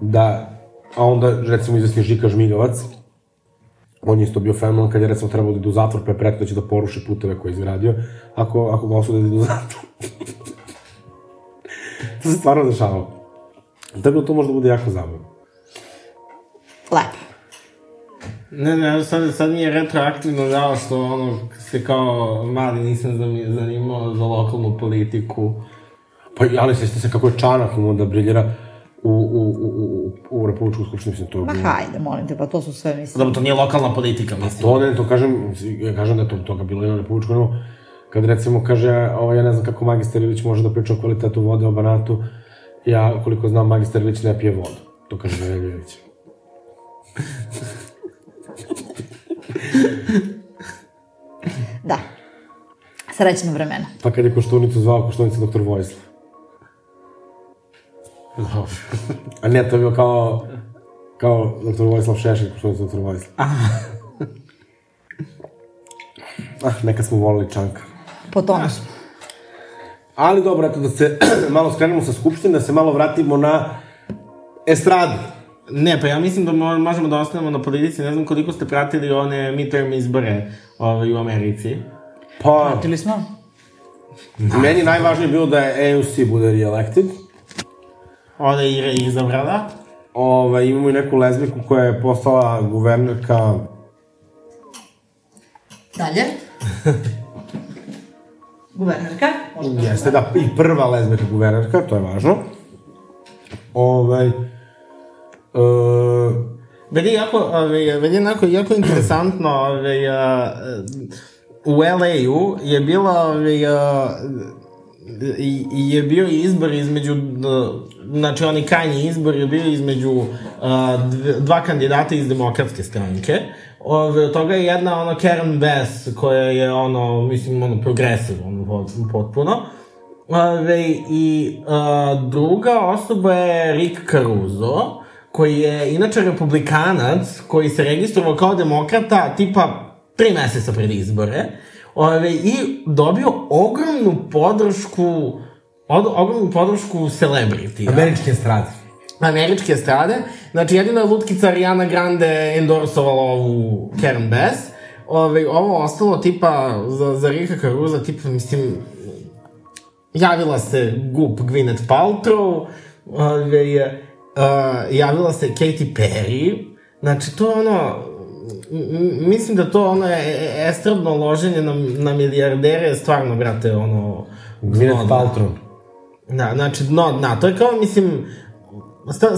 S5: da, a onda recimo izvesni Žika Žmigavac, on je isto bio fenomenalan kad je recimo trebalo da ide u zatvor, pa je pretio da će da poruši puteve koje je izgradio, ako, ako ga osude da ide u zatvor. to se stvarno dešavalo. Tako da to možda bude jako zabavno.
S6: Lepo.
S4: Ne, ne, sad, sad mi je retroaktivno žao što ono, se kao mali nisam zanimao za lokalnu politiku.
S5: Pa, ali sećate se kako je Čanak imao da briljera u, u, u, u, u Republičku skupštinu, mislim, to je
S6: Ma hajde, molim te, pa to su sve, mislim.
S4: Dobro, to nije lokalna politika, mislim.
S5: To ne, to kažem, ja kažem da je to, toga bilo i na Republičku, no, kad recimo kaže, ovo, ja ne znam kako magister Ilić može da priča o kvalitetu vode o Banatu, ja, koliko znam, magister Ilić ne pije vodu. To kaže Velja Ilić.
S6: Da. Srećna vremena.
S5: Pa kad je Koštunicu zvao Koštunica doktor Vojislav. A ne, to je bio kao, kao doktor Vojislav Šešelj, Koštunica doktor Vojislav. Ah, nekad smo volili Čanka.
S6: Po tonusu.
S5: Ali dobro, eto da se malo skrenemo sa Skupštine, da se malo vratimo na estradu.
S4: Ne, pa ja mislim da mo- možemo da ostanemo na politici. Ne znam koliko ste pratili one midterm izbore ovaj, u Americi.
S5: Pa,
S6: Pratili smo?
S5: meni najvažnije bilo da je AOC bude re-elected.
S4: Ona je i izabrala.
S5: Ove, imamo i neku lezbiku koja je postala guvernerka
S6: Dalje. Guvernerka. Možda
S5: Jeste, da, i prva lezbijka guvernerka, to je važno. Ovaj, e,
S4: Meni jako, ovaj, meni je jako, jako interesantno, ovaj, a, u LA-u je bila, ovaj, a, i, i je bio izbor između, znači oni krajnji izbor je bio između uh, dv, dva kandidata iz demokratske stranke. Ove, od toga je jedna ono Karen Bass koja je ono, mislim, ono progresivno, ono, potpuno. Ove, I uh, druga osoba je Rick Caruso, koji je inače republikanac, koji se registrovao kao demokrata tipa tri meseca pred izbore. Ove, I dobio ogromnu podršku od, ogromnu podršku celebrity.
S5: Američke strade.
S4: Američke strade. Znači, jedina lutkica Ariana Grande endorsovala ovu Karen Bass. Ove, ovo ostalo tipa za, za Rika Caruza, tipa, mislim, javila se Gup Gwyneth Paltrow, ove, uh, javila se Katy Perry, znači to ono, mislim da to ono je estradno loženje na, na milijardere je stvarno, brate, ono...
S5: Gwyneth Paltrow.
S4: Da, znači, dno dna. To je kao, mislim,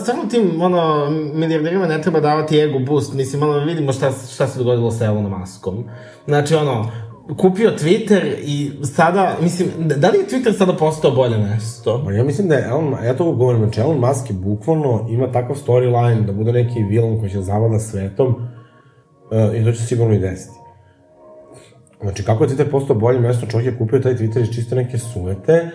S4: stvarno tim, ono, milijarderima ne treba davati ego boost. Mislim, ono, vidimo šta, šta se dogodilo sa Elonom Muskom. Znači, ono, kupio Twitter i sada, mislim, da li je Twitter sada postao bolje mesto?
S5: Ma ja mislim da je Elon, ja to govorim, znači Elon Musk je bukvalno ima takav storyline da bude neki vilan koji će zavada svetom uh, i to će sigurno i desiti. Znači, kako je Twitter postao bolje mesto, čovjek je kupio taj Twitter iz čiste neke sujete,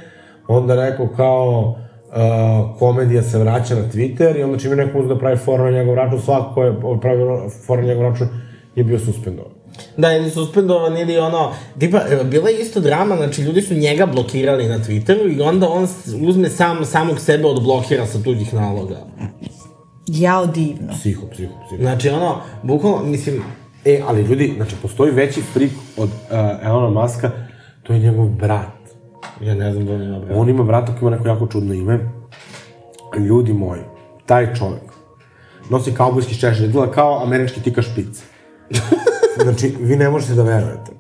S5: onda rekao kao, uh, komedija se vraća na Twitter i onda čim je neko uzeo da pravi forum na njegov račun, svako ko je pravi forum na njegov račun je bio suspendovan.
S4: Da, ili suspendovan ili ono, tipa, bila je isto drama, znači ljudi su njega blokirali na Twitteru i onda on uzme sam, samog sebe odblokira sa tuđih naloga.
S6: Jao divno.
S5: Psiho, psiho, psiho.
S4: Znači ono, bukvalno, mislim,
S5: E, ali ljudi, znači, postoji veći frik od uh, Elona Muska, to je njegov brat.
S4: Ja ne znam da on ima brata.
S5: On ima brata koji ima neko jako čudno ime. Ljudi moji, taj čovek nosi kaubojski šešelj, izgleda kao američki tika špic. znači, vi ne možete da verujete.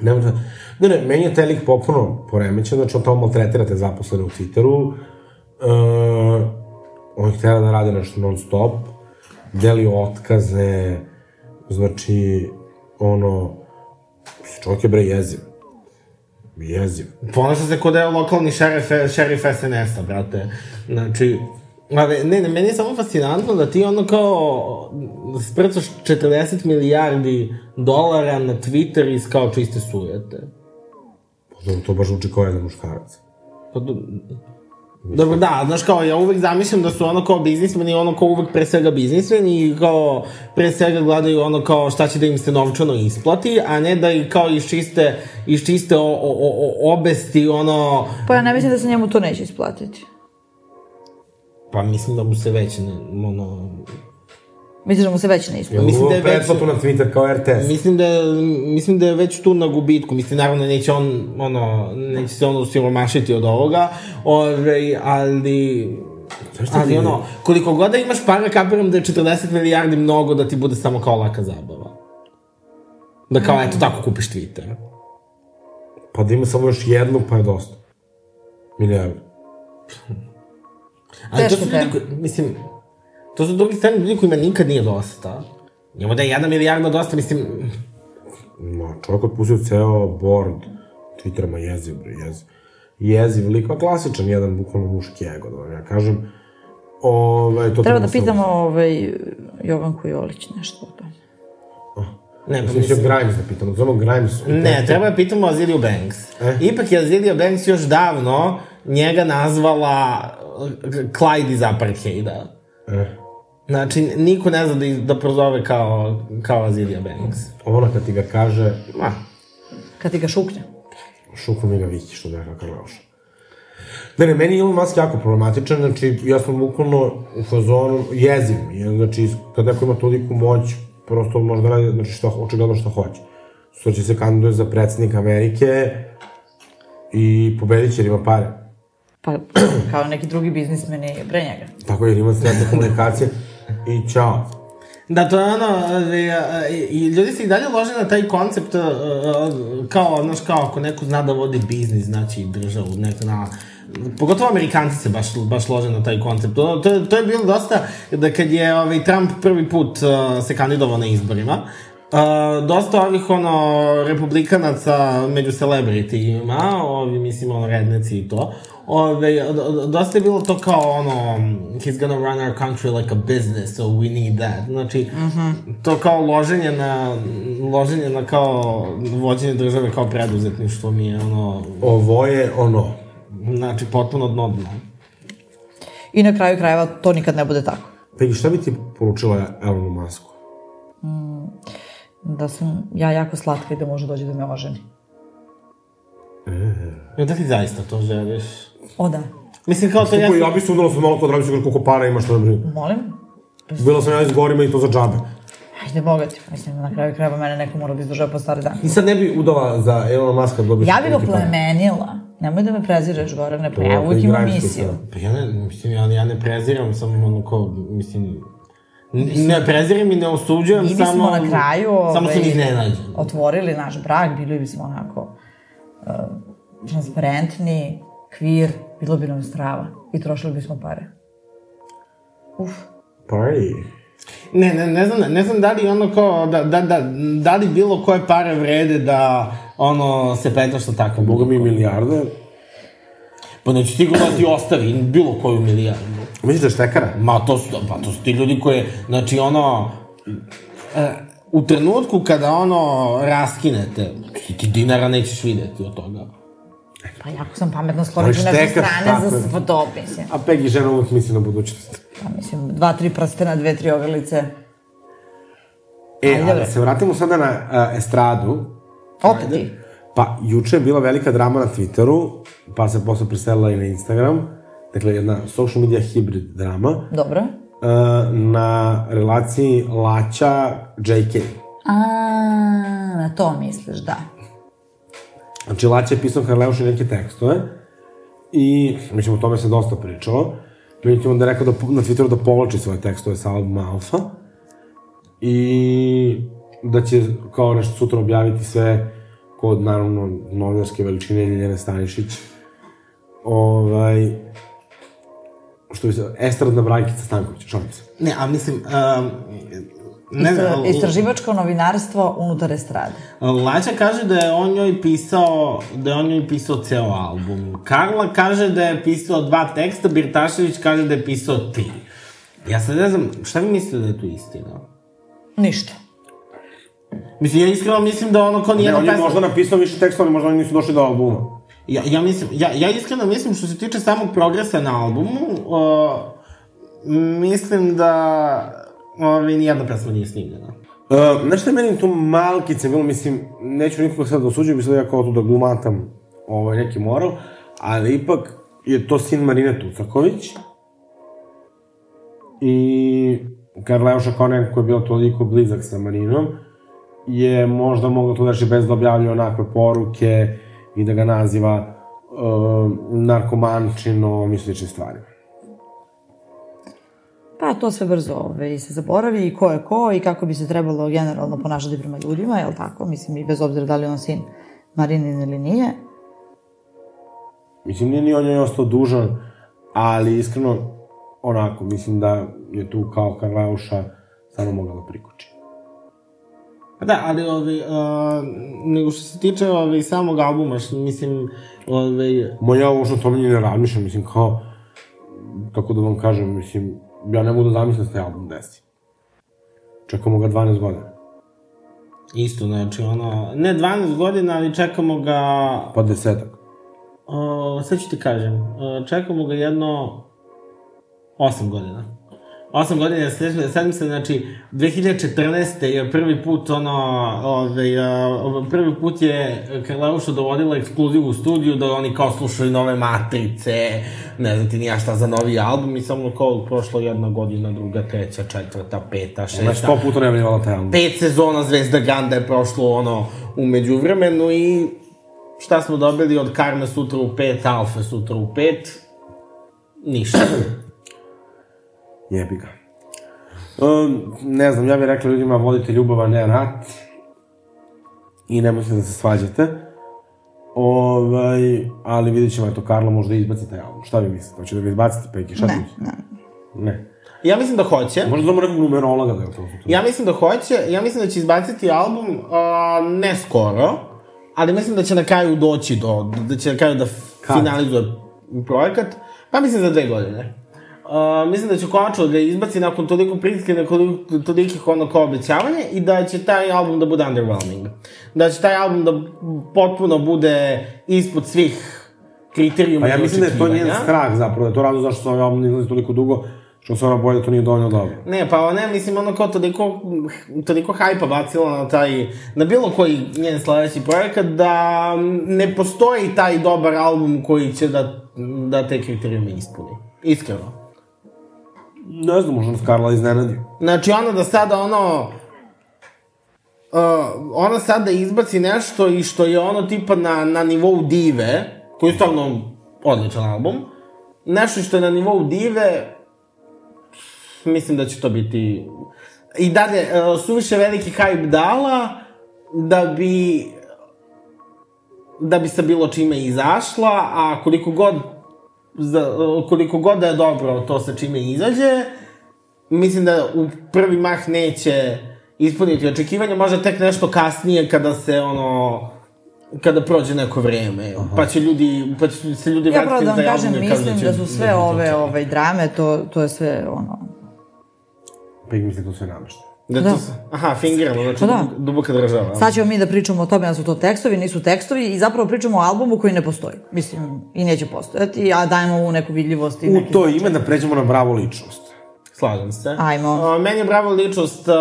S5: Ne možete... Ne, ne, meni je taj lik popuno poremećen, znači on tamo maltretira te zaposlene u Twitteru, uh, on ih tera da rade nešto non stop, deli otkaze, znači, ono, čovjek je bre jeziv. Jeziv.
S4: Ponaša se kod da je lokalni šerif, šerif SNS-a, brate. Znači, Ave, ne, ne, meni je samo fascinantno da ti ono kao sprcaš 40 milijardi dolara na Twitter iz kao čiste sujete.
S5: Pa dobro, to baš uči kao jedan muškarac.
S4: Pa, do... Dobro, da, znaš kao, ja uvek zamišljam da su ono kao biznismeni, ono kao uvek pre svega biznismeni i kao pre svega gledaju ono kao šta će da im se novčano isplati, a ne da i kao iz čiste, iz čiste o, o, o, obesti, ono...
S6: Pa ja ne mislim da se njemu to neće isplatiti.
S4: Pa mislim da mu se već, ne, ono...
S6: Misliš da mu se već ne isplati?
S4: Mislim da je već-
S5: pretplatu na Twitter kao RTS.
S4: Mislim da, mislim da je već tu na gubitku. Mislim, naravno, neće on, ono, neće se on usiromašiti od ovoga, ove, ali...
S5: Zašto ti
S4: Ali ono, koliko god da imaš para, kapiram da je 40 milijardi mnogo da ti bude samo kao laka zabava. Da kao, eto, tako kupiš Twitter.
S5: Pa da ima samo još jednu, pa je dosta. Milijardu.
S4: Ali to
S6: Teško
S4: su ljudi, mislim, to su drugi strani ljudi kojima nikad nije dosta. Njemu da je jedna milijarda dosta, mislim,
S5: Ma, čovjek otpustio ceo board Twittera, ma jeziv, bre, jeziv. Jeziv lik, pa klasičan jedan, bukvalno muški ego, da vam ja kažem. Ove, to
S6: Treba da
S5: se
S6: pitamo ovaj, Jovanku Jolić nešto o tome.
S4: ne, pa
S5: Mislim,
S4: mislim,
S5: Grimes da pitamo, zovemo Grimes.
S4: Ne, treba da pitamo Aziliju Banks.
S5: E?
S4: Ipak je Azilija Banks još davno njega nazvala uh, Clyde iz Apartheida.
S5: E,
S4: Znači, niko ne zna da, iz- da prozove kao, kao Azilija Banks.
S5: ona kad ti ga kaže,
S4: Ma,
S6: Kad ti ga šukne.
S5: šuku mi ga vići, što da je kakav loš. Ne, ne, meni je Elon Musk jako problematičan, znači, ja sam bukvalno u fazonu, jeziv mi je, znači, kad neko ima toliku moć, prosto može da radi, znači, što, očigledno što hoće. Što će se kandiduje za predsednika Amerike i pobedit će jer ima pare.
S6: Pa, kao neki drugi biznismeni pre njega.
S5: Tako jer ima sredne komunikacije i čao.
S4: Da, to je ono, ali, a, i ljudi se i dalje lože na taj koncept, a, kao, znaš, kao ako neko zna da vodi biznis, znači državu, neko na, pogotovo Amerikanci se baš, baš lože na taj koncept. To, to, to je bilo dosta, da kad je ovaj, Trump prvi put uh, se kandidovao na izborima, Uh, dosta ovih, ono, republikanaca među celebrityima, ovi, mislim, ono, redneci i to. Ove, dosta je bilo to kao, ono, he's gonna run our country like a business, so we need that. Znači, to kao loženje na, loženje na kao vođenje države kao preduzetništvo mi je, ono,
S5: Ovo je ono.
S4: znači, potpuno dno dno.
S6: I na kraju krajeva to nikad ne bude tako.
S5: Pegi, šta bi ti poručila Elonu Masku?
S6: Da sam ja jako slatka i da može dođe da me oženi.
S4: Ja, da ti zaista to želiš?
S6: O da.
S4: Mislim, kao to jeste...
S5: ja bi se udala sa malo kod Rabića koliko para imaš, što ne brini.
S6: Molim?
S5: Bila sam ja iz gorima i to za džabe.
S6: Ajde, bogati. Mislim, na kraju krajeva mene neko mora da izdržava po stari dan.
S5: I sad ne bi udala za Elona Maska da dobiješ...
S6: Ja bi ga plemenila. Nemoj da me prezireš, Gorane, pa ja
S5: To,
S6: uvijek
S5: da
S6: imam misiju.
S4: Pa ja ne, mislim, ja, ja ne preziram, samo ono kao, mislim, ne preziram i ne osuđujem,
S6: Mi bismo
S4: samo...
S6: na kraju
S4: Samo sam
S6: ovaj,
S4: iznenađen.
S6: otvorili naš brak, bili bismo onako uh, transparentni, kvir, bilo bi nam strava i trošili bismo pare. Uf.
S5: Party.
S4: Ne, ne, ne znam, ne znam da li ono kao, da, da, da, da li bilo koje pare vrede da, ono, se petaš sa takvom.
S5: Boga mi milijarde.
S4: Pa neću sigurno da ti ostavi bilo koju milijardu.
S5: Misliš da je štekara?
S4: Ma to su, pa to su ti ljudi koji, znači ono, e, u trenutku kada ono raskinete, ti, ti dinara nećeš videti od toga.
S6: Pa jako sam pametno skloniti nešto
S5: štekaš,
S6: strane za
S5: je.
S6: sve to, mislim.
S5: A Pegi žena uvijek misli na budućnost.
S6: Pa mislim, dva, tri prstena, dve, tri ogrlice.
S5: E,
S6: Ajde, bre.
S5: da se vratimo sada na uh, estradu.
S6: Opet ti.
S5: Pa, juče je bila velika drama na Twitteru, pa se posle preselila i na Instagram. Dakle, jedna social media hybrid drama.
S6: Dobro.
S5: Uh, na relaciji Laća JK.
S6: A, na to misliš, da.
S5: Znači, Laća je pisao Harleuši neke tekstove i, mislim, o tome se dosta pričalo. Onda je rekao da, na Twitteru da povlači svoje tekstove sa albuma Alfa i da će kao nešto sutra objaviti sve kod, naravno, novinarske veličine Ljiljane Stanišić. Ovaj, što bi se, estradna Brajkica Stanković, šalim se.
S4: Ne, a mislim, um, ne
S6: Istra, istraživačko novinarstvo unutar estrade.
S4: Laća kaže da je on njoj pisao, da je on njoj pisao ceo album. Karla kaže da je pisao dva teksta, Birtašević kaže da je pisao tri. Ja sad ne znam, šta vi mislite da je tu istina?
S6: Ništa.
S4: Mislim, ja iskreno mislim da ono ko
S5: Ne,
S4: nijedna
S5: on je
S4: pesma...
S5: možda napisao više tekstova, ali možda oni nisu došli do albuma.
S4: Ja, ja, mislim, ja, ja iskreno mislim što se tiče samog progresa na albumu, uh, mislim da ovi, nijedna pesma nije snimljena.
S5: Uh, znaš šta je meni tu malkice bilo, mislim, neću nikoga sad da osuđujem, mislim da ja kao tu da glumatam ovaj, neki moral, ali ipak je to sin Marine Tucaković i Karleuša kao neko ko je bio toliko blizak sa Marinom, je možda mogao to da reši bez da objavlja onakve poruke i da ga naziva uh, narkomančinom i slične stvari.
S6: Pa to sve brzo ove, se zaboravi i ko je ko i kako bi se trebalo generalno ponašati prema ljudima, jel tako? Mislim, i bez obzira da li je on sin Marinin ili nije.
S5: Mislim, nije ni on njoj ostao dužan, ali iskreno, onako, mislim da je tu kao Karleuša samo mogla da prikući.
S4: Pa Da, ali ovi, uh, nego što se tiče ovi, samog albuma, što, mislim, ovi,
S5: Moja ovo što o tome ni ne razmišljam, mislim, kao, kako da vam kažem, mislim, ja ne mogu da zamislim da se album desi. Čekamo ga 12 godina.
S4: isto, znači, ono, ne 12 godina, ali čekamo ga,
S5: Pa desetak.
S4: uh, sad ću ti kažem, uh, čekamo ga jedno 8 godina. 8 godina, sećam se, znači, 2014. je prvi put, ono, ove, uh, prvi put je Karleuša dovodila ekskluzivu u studiju, da oni kao slušaju nove matrice, ne znam ti nija šta za novi album, i samo kao prošlo jedna godina, druga, treća, četvrta, peta, šesta.
S5: Ona je sto puta najavljivala taj album.
S4: pet sezona Zvezda Ganda je prošlo ono umeđu vremenu i šta smo dobili od Karme sutra u pet, Alfe sutra u pet? Ništa.
S5: Jebi ga. Um, ne znam, ja bih rekla ljudima, vodite ljubav, a ne rat. I nemojte da se svađate. Ovaj, ali vidjet ćemo, eto, Karla možda izbaci taj album. Šta vi mislite? Hoće da ga izbacite, Peki? Šta
S6: Ne,
S5: mislite?
S6: ne.
S5: Ne.
S4: Ja mislim da hoće.
S5: Možda znamo nekog numerologa da je to.
S4: Ja mislim da hoće, ja mislim da će izbaciti album uh, ne skoro, ali mislim da će na kraju doći do, da će na kraju da
S5: Kad?
S4: finalizuje projekat, pa mislim za dve godine. Uh, mislim da će konačno da izbaci nakon toliko pritiske, nakon tolikih ono kao obećavanja i da će taj album da bude underwhelming. Da će taj album da potpuno bude ispod svih kriterijuma
S5: Pa ja mislim da je to njen strah zapravo, da je to razlog zašto se ovaj album izlazi toliko dugo, što se ona boje da to nije dovoljno dobro.
S4: Ne, pa ne, mislim, ono kao toliko, toliko hajpa bacilo na taj, na bilo koji njen sledeći projekat, da ne postoji taj dobar album koji će da, da te kriterijume ispuni. Iskreno.
S5: Ne znam, možda nas Karla iznenadi.
S4: Znači, ona da sada, ono, uh, ona sada izbaci nešto i što je ono tipa na, na nivou dive, koji je stvarno odličan album, nešto što je na nivou dive, mislim da će to biti... I dalje, uh, suviše veliki hype dala, da bi da bi sa bilo čime izašla, a koliko god za, koliko god da je dobro to sa čime izađe, mislim da u prvi mah neće ispuniti očekivanja, možda tek nešto kasnije kada se ono kada prođe neko vreme, Aha. pa će ljudi, pa će se ljudi
S6: Ja
S4: vratiti
S6: da vam
S4: za
S6: kažem,
S4: kažu
S6: mislim
S4: će
S6: da su sve ove ovaj, drame, to, to je sve ono...
S5: Pa ih mislim da to sve namešta.
S4: Da,
S6: Da.
S4: to aha, fingirano, znači
S6: Pa da.
S4: duboka, država.
S6: Sad ćemo mi da pričamo o tome da su to tekstovi, nisu tekstovi i zapravo pričamo o albumu koji ne postoji. Mislim, i neće postojati, a dajemo mu neku vidljivost i
S5: U to
S6: značaj.
S5: ime da pređemo na bravo ličnost.
S4: Slažem se.
S6: Ajmo.
S4: Uh, meni je bravo ličnost uh,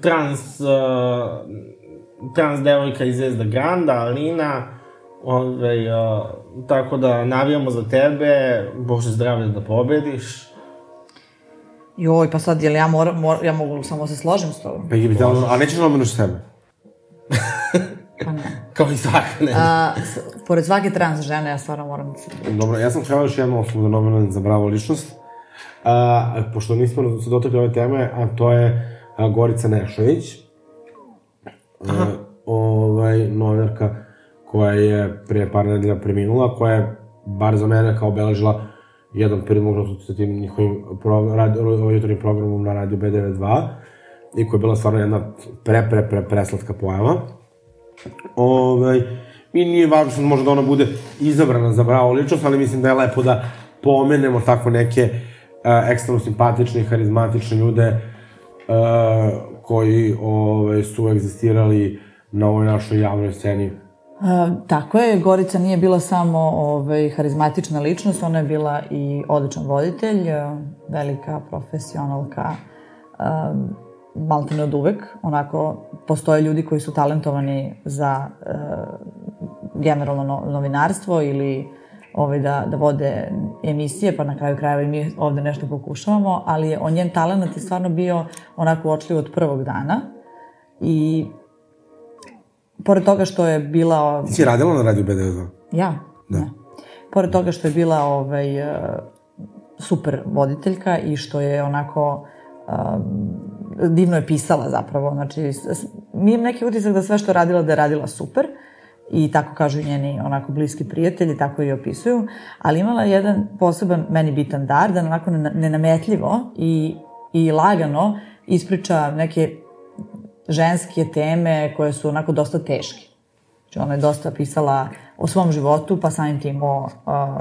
S4: trans, uh, trans devojka iz Zvezda Granda, Alina, Ove, uh, tako da navijamo za tebe, Bože zdravlje da pobediš.
S6: Joj, pa sad, jel ja, moram, mor, ja mogu samo se složim s tobom?
S5: Pa bi tamo, a nećeš nomenuš sebe.
S6: Pa ne.
S4: Kao i svaka ne.
S6: A, s, pored svake trans žene, ja stvarno moram da se...
S5: Dobro, ja sam htio još jednu osobu da za bravo ličnost. A, pošto nismo se dotakli ove teme, a to je a, Gorica Nešović. Aha. ovaj, novinarka koja je prije par nedelja preminula, koja je, bar za mene, kao obeležila jedan prilog sa tim njihovim pro, programom na radiju B92 i koja je bila stvarno jedna pre, pre, pre, preslatka pojava. Ovaj, I nije važno što može da ona bude izabrana za bravo ličnost, ali mislim da je lepo da pomenemo tako neke uh, ekstremno simpatične i harizmatične ljude uh, koji ovaj, su egzistirali na ovoj našoj javnoj sceni.
S6: A, tako je, Gorica nije bila samo ovaj, harizmatična ličnost, ona je bila i odličan voditelj, a, velika profesionalka, a, maltene od uvek, onako, postoje ljudi koji su talentovani za a, generalno no, novinarstvo ili ovaj, da, da vode emisije, pa na kraju krajeva i mi ovde nešto pokušavamo, ali je, on njen talent je stvarno bio onako uočljiv od prvog dana i pored toga što je bila...
S5: Ti si radila na radiju B92?
S6: Ja?
S5: Da.
S6: Ne. Pored toga što je bila ovaj, e, super voditeljka i što je onako um, divno je pisala zapravo. Znači, mi imam neki utisak da sve što radila, da je radila super i tako kažu njeni onako bliski prijatelji, tako i opisuju, ali imala je jedan poseban, meni bitan dar, da onako nena- nenametljivo i, i lagano ispriča neke ženske teme koje su onako dosta teške. Znači, ona je dosta pisala o svom životu, pa samim tim o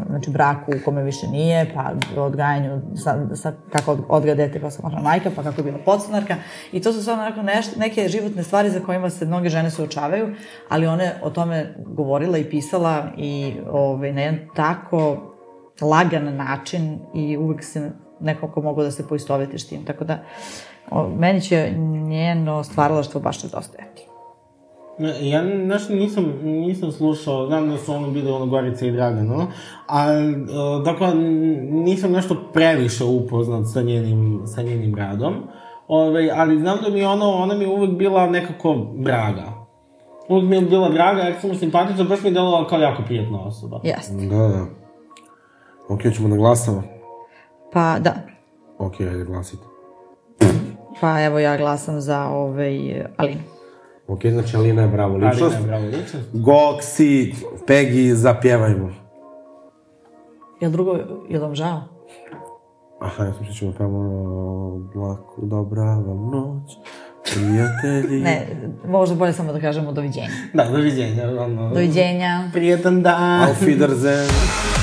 S6: znači, braku u kome više nije, pa o odgajanju, sa, sa, kako od- odgaja dete kao samohrana majka, pa kako je bila podstanarka. I to su sve onako neš, neke životne stvari za kojima se mnoge žene suočavaju, ali ona je o tome govorila i pisala i ovaj, na jedan tako lagan način i uvek se nekako mogu da se poistovetiš tim. Tako da, o, meni će njeno stvaralaštvo baš nedostajati.
S4: Ne, Ja nešto nisam, nisam slušao, znam da su ono bili ono Gorica i Dragan, ono, a dakle, nisam nešto previše upoznat sa njenim, sa njenim radom, Ove, ali znam da mi ono, ona mi je uvek bila nekako draga. Uvek mi je bila draga, ekstremno simpatična, baš mi je delovala kao jako prijatna osoba.
S6: Jeste.
S5: Da, da. Ok, ćemo da glasamo.
S6: Pa da,
S5: Ok, ajde glasite.
S6: Pa evo ja glasam za ovaj, Alinu.
S5: Ok, znači Alina je bravo ličnost.
S4: ne, bravo, ličnost.
S5: Goksi, Pegi, zapjevajmo.
S6: Jel drugo, jel vam žao?
S5: Aha, ja sam što ćemo pevamo ono, laku, dobra vam noć, prijatelji.
S6: Ne, možda bolje samo da kažemo doviđenja.
S4: Da, doviđenja. Ono,
S6: Doviđenja.
S4: Prijetan dan.
S5: Auf Wiedersehen.